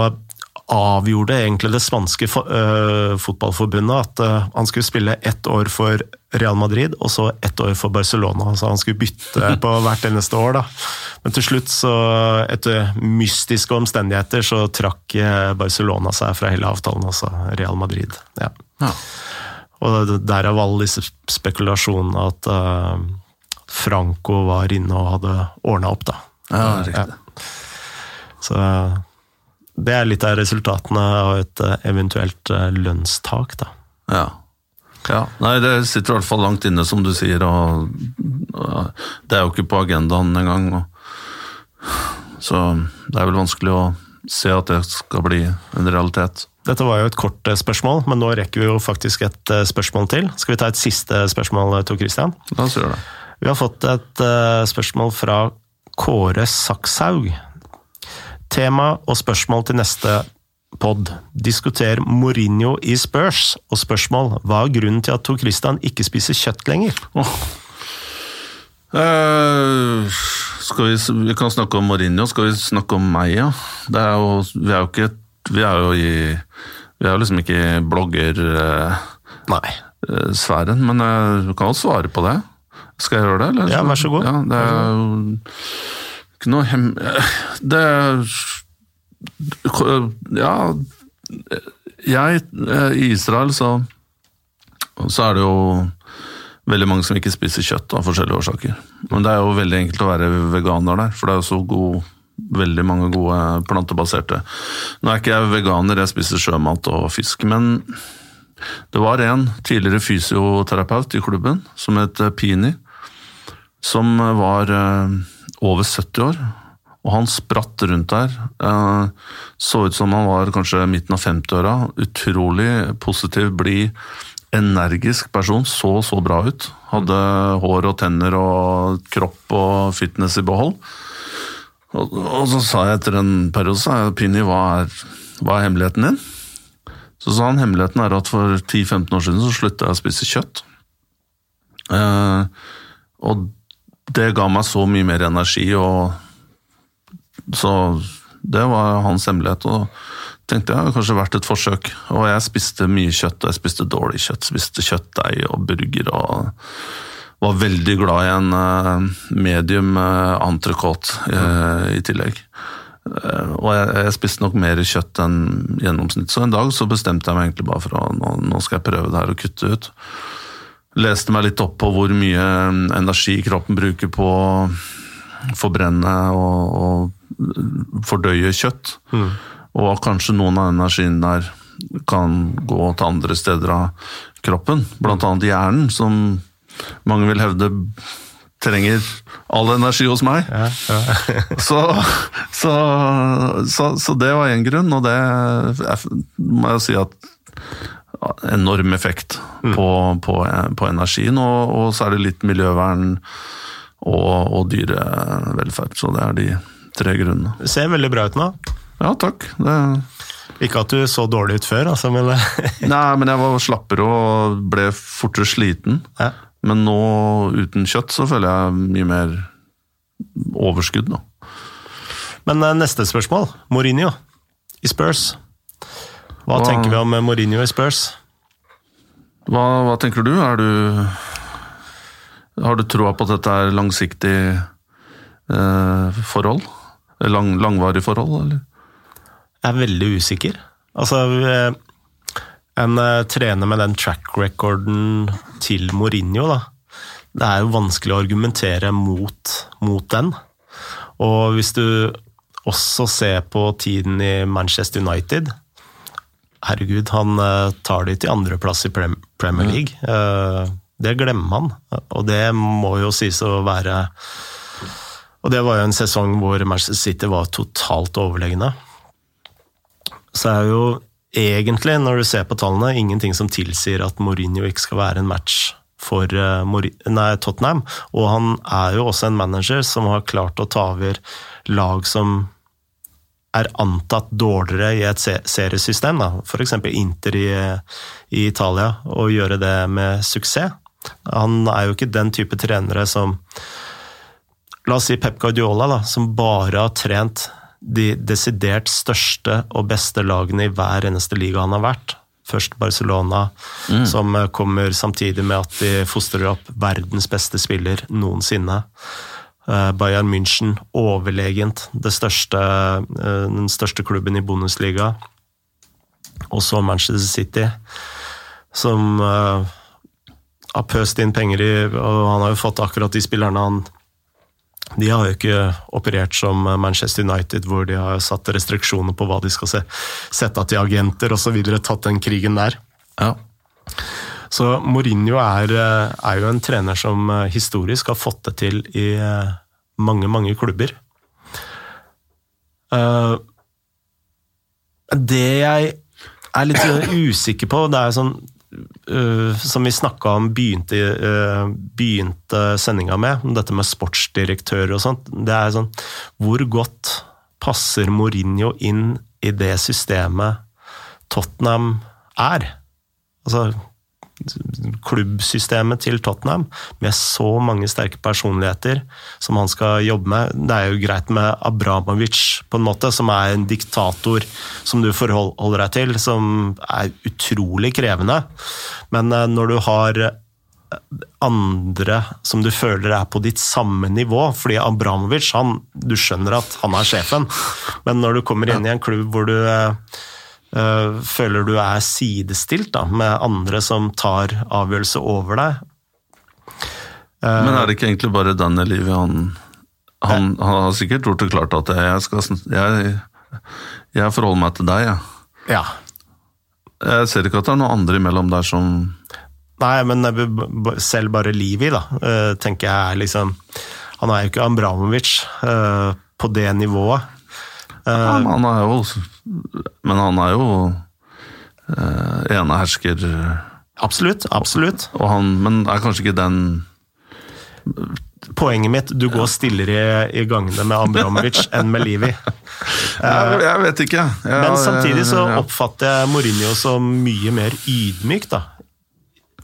avgjorde egentlig det spanske uh, fotballforbundet at uh, han skulle spille ett år for Real Madrid og så ett år for Barcelona. Så han skulle bytte på hvert eneste år. da. Men til slutt, så, etter mystiske omstendigheter, så trakk uh, Barcelona seg fra hele avtalen, altså Real Madrid. Ja. Ja. Og derav alle disse spekulasjonene at Franco var inne og hadde ordna opp, da. Ja, riktig. Så det er litt av resultatene av et eh, eventuelt eh, lønnstak, da. Ja. ja. Nei, det sitter i hvert fall langt inne, som du sier, og, det er jo ikke på agendaen engang. Så det er vel vanskelig å se at det skal bli en realitet. Dette var jo et kort eh, spørsmål, men nå rekker vi jo faktisk et spørsmål til. Skal vi ta et siste spørsmål, Tor Christian? La oss gjøre det. Vi har fått et spørsmål fra Kåre Sakshaug. Tema og spørsmål til neste pod. Diskuter Mourinho i Spurs, og spørsmål hva er grunnen til at Tor Christian ikke spiser kjøtt lenger? Oh. Uh, skal vi, vi, kan snakke om Mourinho, skal vi snakke om meg, ja? Er jo, vi er jo ikke Vi er jo i Vi er jo liksom ikke i bloggersfæren, uh, men uh, du kan jo svare på det. Skal jeg gjøre det? Eller? Ja, vær så god. Ja, det er jo ikke noe hem... Det Ja, jeg I Israel så, så er det jo veldig mange som ikke spiser kjøtt av forskjellige årsaker. Men det er jo veldig enkelt å være veganer der, for det er jo så god, veldig mange gode plantebaserte Nå er ikke jeg veganer, jeg spiser sjømat og fisk, men det var en tidligere fysioterapeut i klubben som het Pini, som var eh, over 70 år. Og han spratt rundt der. Eh, så ut som han var kanskje midten av 50-åra. Utrolig positiv, blid, energisk person. Så så bra ut. Hadde hår og tenner og kropp og fitness i behold. Og, så sa jeg etter en periode sa jeg, Pini, hva hva er hemmeligheten din? Så sa han hemmeligheten er at for 10-15 år siden så slutta jeg å spise kjøtt. Eh, og det ga meg så mye mer energi, og så det var hans hemmelighet. og tenkte jeg kanskje vært et forsøk. Og jeg spiste mye kjøtt, og jeg spiste dårlig kjøtt. Spiste kjøttdeig og burger og var veldig glad i en uh, medium uh, entrecôte uh, i tillegg. Og jeg, spiste nok mer kjøtt enn gjennomsnitt, så en dag så bestemte jeg meg egentlig bare for å nå skal jeg prøve det her og kutte ut leste meg litt opp på hvor mye energi kroppen bruker på å forbrenne og, og fordøye kjøtt. Mm. Og kanskje noen av energien der kan gå til andre steder av kroppen, blant annet hjernen, som mange vil hevde trenger all energi hos meg. Ja, ja. så, så, så, så, det var én grunn, og det må jeg si at enorm effekt mm. på, på, på, energien. Og, og, så er det litt miljøvern og, og dyrevelferd. Så det er de tre grunnene. Det ser veldig bra ut nå. Ja, takk. Det... Ikke at du så dårlig ut før, altså, men Nei, men jeg var slappere og ble fortere sliten. Ja. Men nå, uten kjøtt, så føler jeg mye mer overskudd nå. Men eh, neste spørsmål. Mourinho i Spurs. Hva, hva, tenker vi om Mourinho i Spurs? Hva, hva tenker du? Er du Har du troa på at dette er langsiktig eh, forhold? Lang, langvarig forhold, eller? Jeg er veldig usikker. Altså, eh, en uh, trener med den track recorden til Mourinho, da. Det er jo vanskelig å argumentere mot, mot den. Og hvis du også ser på tiden i Manchester United Herregud, han uh, tar de til andreplass i Premier League. Mm. det glemmer han, og det må jo sies å være Og det var jo en sesong hvor Manchester City var totalt overlegne. Så er jo egentlig, når du ser på tallene, ingenting som tilsier at Mourinho ikke skal være en match for uh, nei, Tottenham. Og han er jo også en manager som har klart å ta over lag som er antatt dårligere i et seriesystem, f.eks. Inter i, i, Italia, og gjøre det med suksess. Han er jo ikke den type trenere som La oss si Pep Guardiola, da, som bare har trent de desidert største og beste lagene i hver eneste liga han har vært. Først Barcelona, mm. som kommer samtidig med at de fostrer opp verdens beste spiller noensinne. Eh, Bayern München overlegent største, eh, den største klubben i Bundesliga. Og så Manchester City, som uh, har pøst inn penger i Og han har jo fått akkurat de spillerne han De har jo ikke operert som Manchester United, hvor de har satt restriksjoner på hva de skal se, sette av til agenter osv. Tatt den krigen der. Ja. Så Mourinho er, eh, er, jo en trener som eh, historisk har fått det til i eh, mange, mange klubber. Det jeg er litt usikker på, det er sånn som vi snakka om begynte, begynte sendinga med, dette med sportsdirektører og sånt. Det er sånn Hvor godt passer Mourinho inn i det systemet Tottenham er? Altså, klubbsystemet til Tottenham, med så mange sterke personligheter som han skal jobbe med. Det er jo greit med Abramovic, på en måte, som er en diktator som du forholder deg til, som er utrolig krevende. Men eh, når du har eh, andre som du føler er på ditt samme nivå. Fordi Abramovic, han, du skjønner at han er sjefen, men når du kommer inn i en klubb hvor du eh, føler du er sidestilt da, med andre som tar avgjørelse over deg. Men er det ikke egentlig bare denne livet han, han, han, har sikkert gjort det klart at jeg, skal, jeg, jeg forholder meg til deg, jeg. Ja. Jeg ser ikke at det er noen andre imellom der som Nei, men selv bare Livi, da, eh, tenker jeg er liksom Han er jo ikke Ambramovic eh, på det nivået. Han, han er jo men han er jo uh, enehersker. Absolutt, absolutt. Han, men er kanskje ikke den Poenget mitt, du går stillere i, i gangene med Abramovic enn med Livi. Jeg, jeg vet ikke. Jeg, men samtidig så oppfatter jeg Mourinho som mye mer ydmyk da,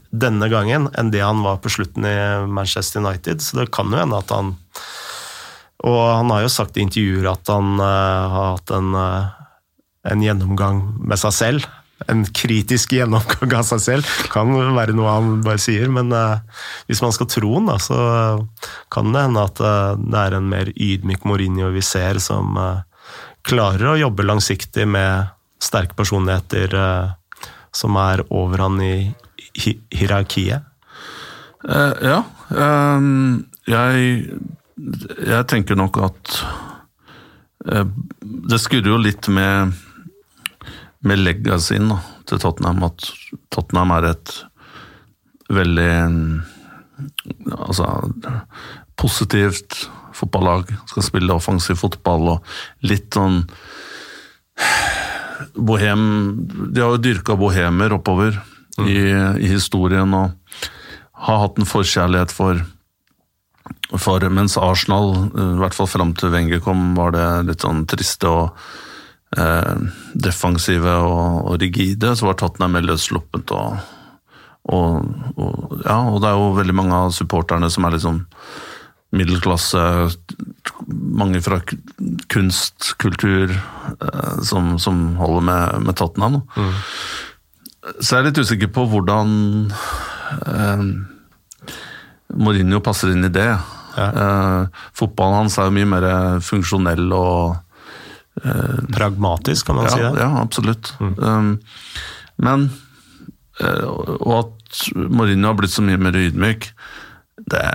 denne gangen enn det han var på slutten i Manchester United. Så det kan jo hende at han Og han har jo sagt i intervjuer at han uh, har hatt en uh, en gjennomgang med seg selv. En kritisk gjennomgang av seg selv kan være noe han bare sier, men uh, hvis man skal tro han, så kan det hende at det er en mer ydmyk Mourinho vi ser, som klarer å jobbe langsiktig med sterke personligheter som er over han i hi hierarkiet. ja. Um, jeg, jeg tenker nok at det skurrer jo litt med med legacyen til Tottenham at Tottenham er et veldig altså, positivt fotballag. Skal spille offensiv fotball og litt sånn bohem De har jo dyrka bohemer oppover mm. i, i, historien og har hatt en forkjærlighet for for mens Arsenal, i hvert fall fram til Wenger kom, var det litt sånn triste og eh, defensive og, og, rigide, så var Tottenham mer løssluppent. Og, og, og, ja, og det er jo veldig mange av supporterne som er liksom middelklasse, mange fra kunst, kultur, eh, som, som, holder med, med Tottenham. Mm. Så jeg er litt usikker på hvordan eh, Mourinho passer inn i det. Ja. Eh, fotballen hans er jo mye mer funksjonell og eh, Pragmatisk, kan man ja, si det? Ja, absolutt. Mm. Um, men eh, Og at Mourinho har blitt så mye mer ydmyk, det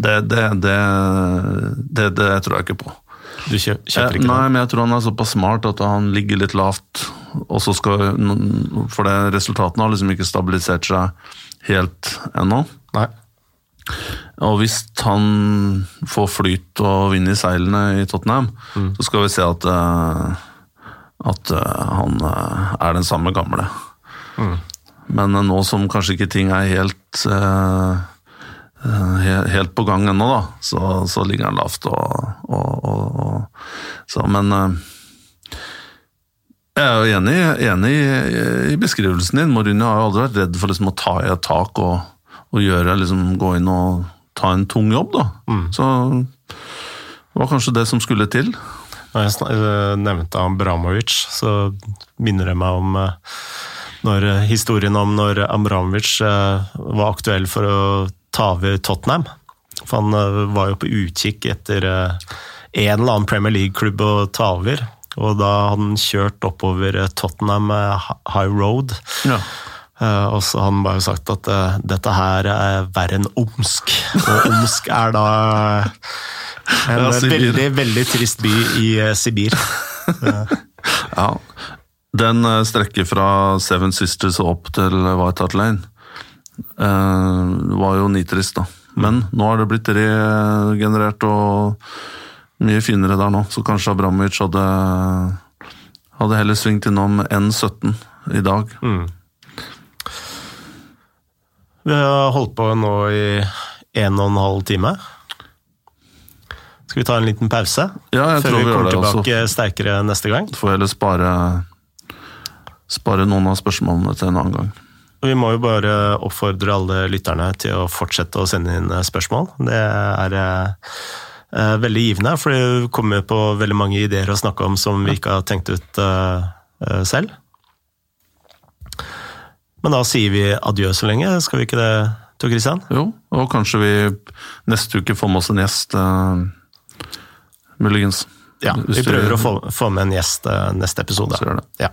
det, det, det, det tror jeg ikke på. Du kjøper ikke det? Nei, men jeg tror han er såpass smart at han ligger litt lavt. Og så skal, For det resultatene har liksom ikke stabilisert seg helt ennå. Nei. Og hvis han får flyt og vind i seilene i Tottenham, mm. så skal vi se at, uh, at uh, han uh, er den samme gamle. Mm. Men nå som kanskje ikke ting er helt helt på gang ennå, da, så, så, ligger han lavt. Og, og, og, så, men jeg er jo enig, enig i, i, beskrivelsen din. Mourinho har jo aldri vært redd for liksom å ta i et tak og, og gjøre, liksom, gå inn og ta en tung jobb. da. Mm. Så det var kanskje det som skulle til. Når jeg eh, nevnte Abramovic, så minner det meg om eh, når, historien om når Abramovic eh, var aktuell for å ta over Tottenham. For han var jo på utkikk etter en eller annen Premier League-klubb å ta over. Og da hadde han kjørt oppover Tottenham High Road. Ja. Uh, og så har han bare sagt at uh, dette her er verre enn Omsk. Og Omsk er da en ja, veldig, veldig trist by i uh, Sibir. ja. Den strekker fra Seven Sisters og opp til White Hart Lane var jo nitrist, da. Men nå har det blitt regenerert og mye finere der nå, så kanskje Abramovic hadde, hadde heller svingt innom N17 i dag. Mm. Vi har holdt på nå i en og en halv time. Skal vi ta en liten pause? Ja, jeg før tror vi, vi kommer tilbake også. sterkere neste gang? Får heller spare, spare noen av spørsmålene til en annen gang. Vi må jo bare oppfordre alle lytterne til å fortsette å sende inn spørsmål. Det er eh, veldig givende, for det kommer på veldig mange ideer å snakke om som vi ikke har tenkt ut eh, selv. Men da sier vi adjø så lenge, skal vi ikke det, Tor Christian? Jo, og kanskje vi neste uke får med oss en gjest, uh, muligens. Ja, vi prøver å få, få, med en gjest uh, neste episode. Ja.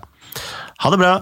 Ha det bra!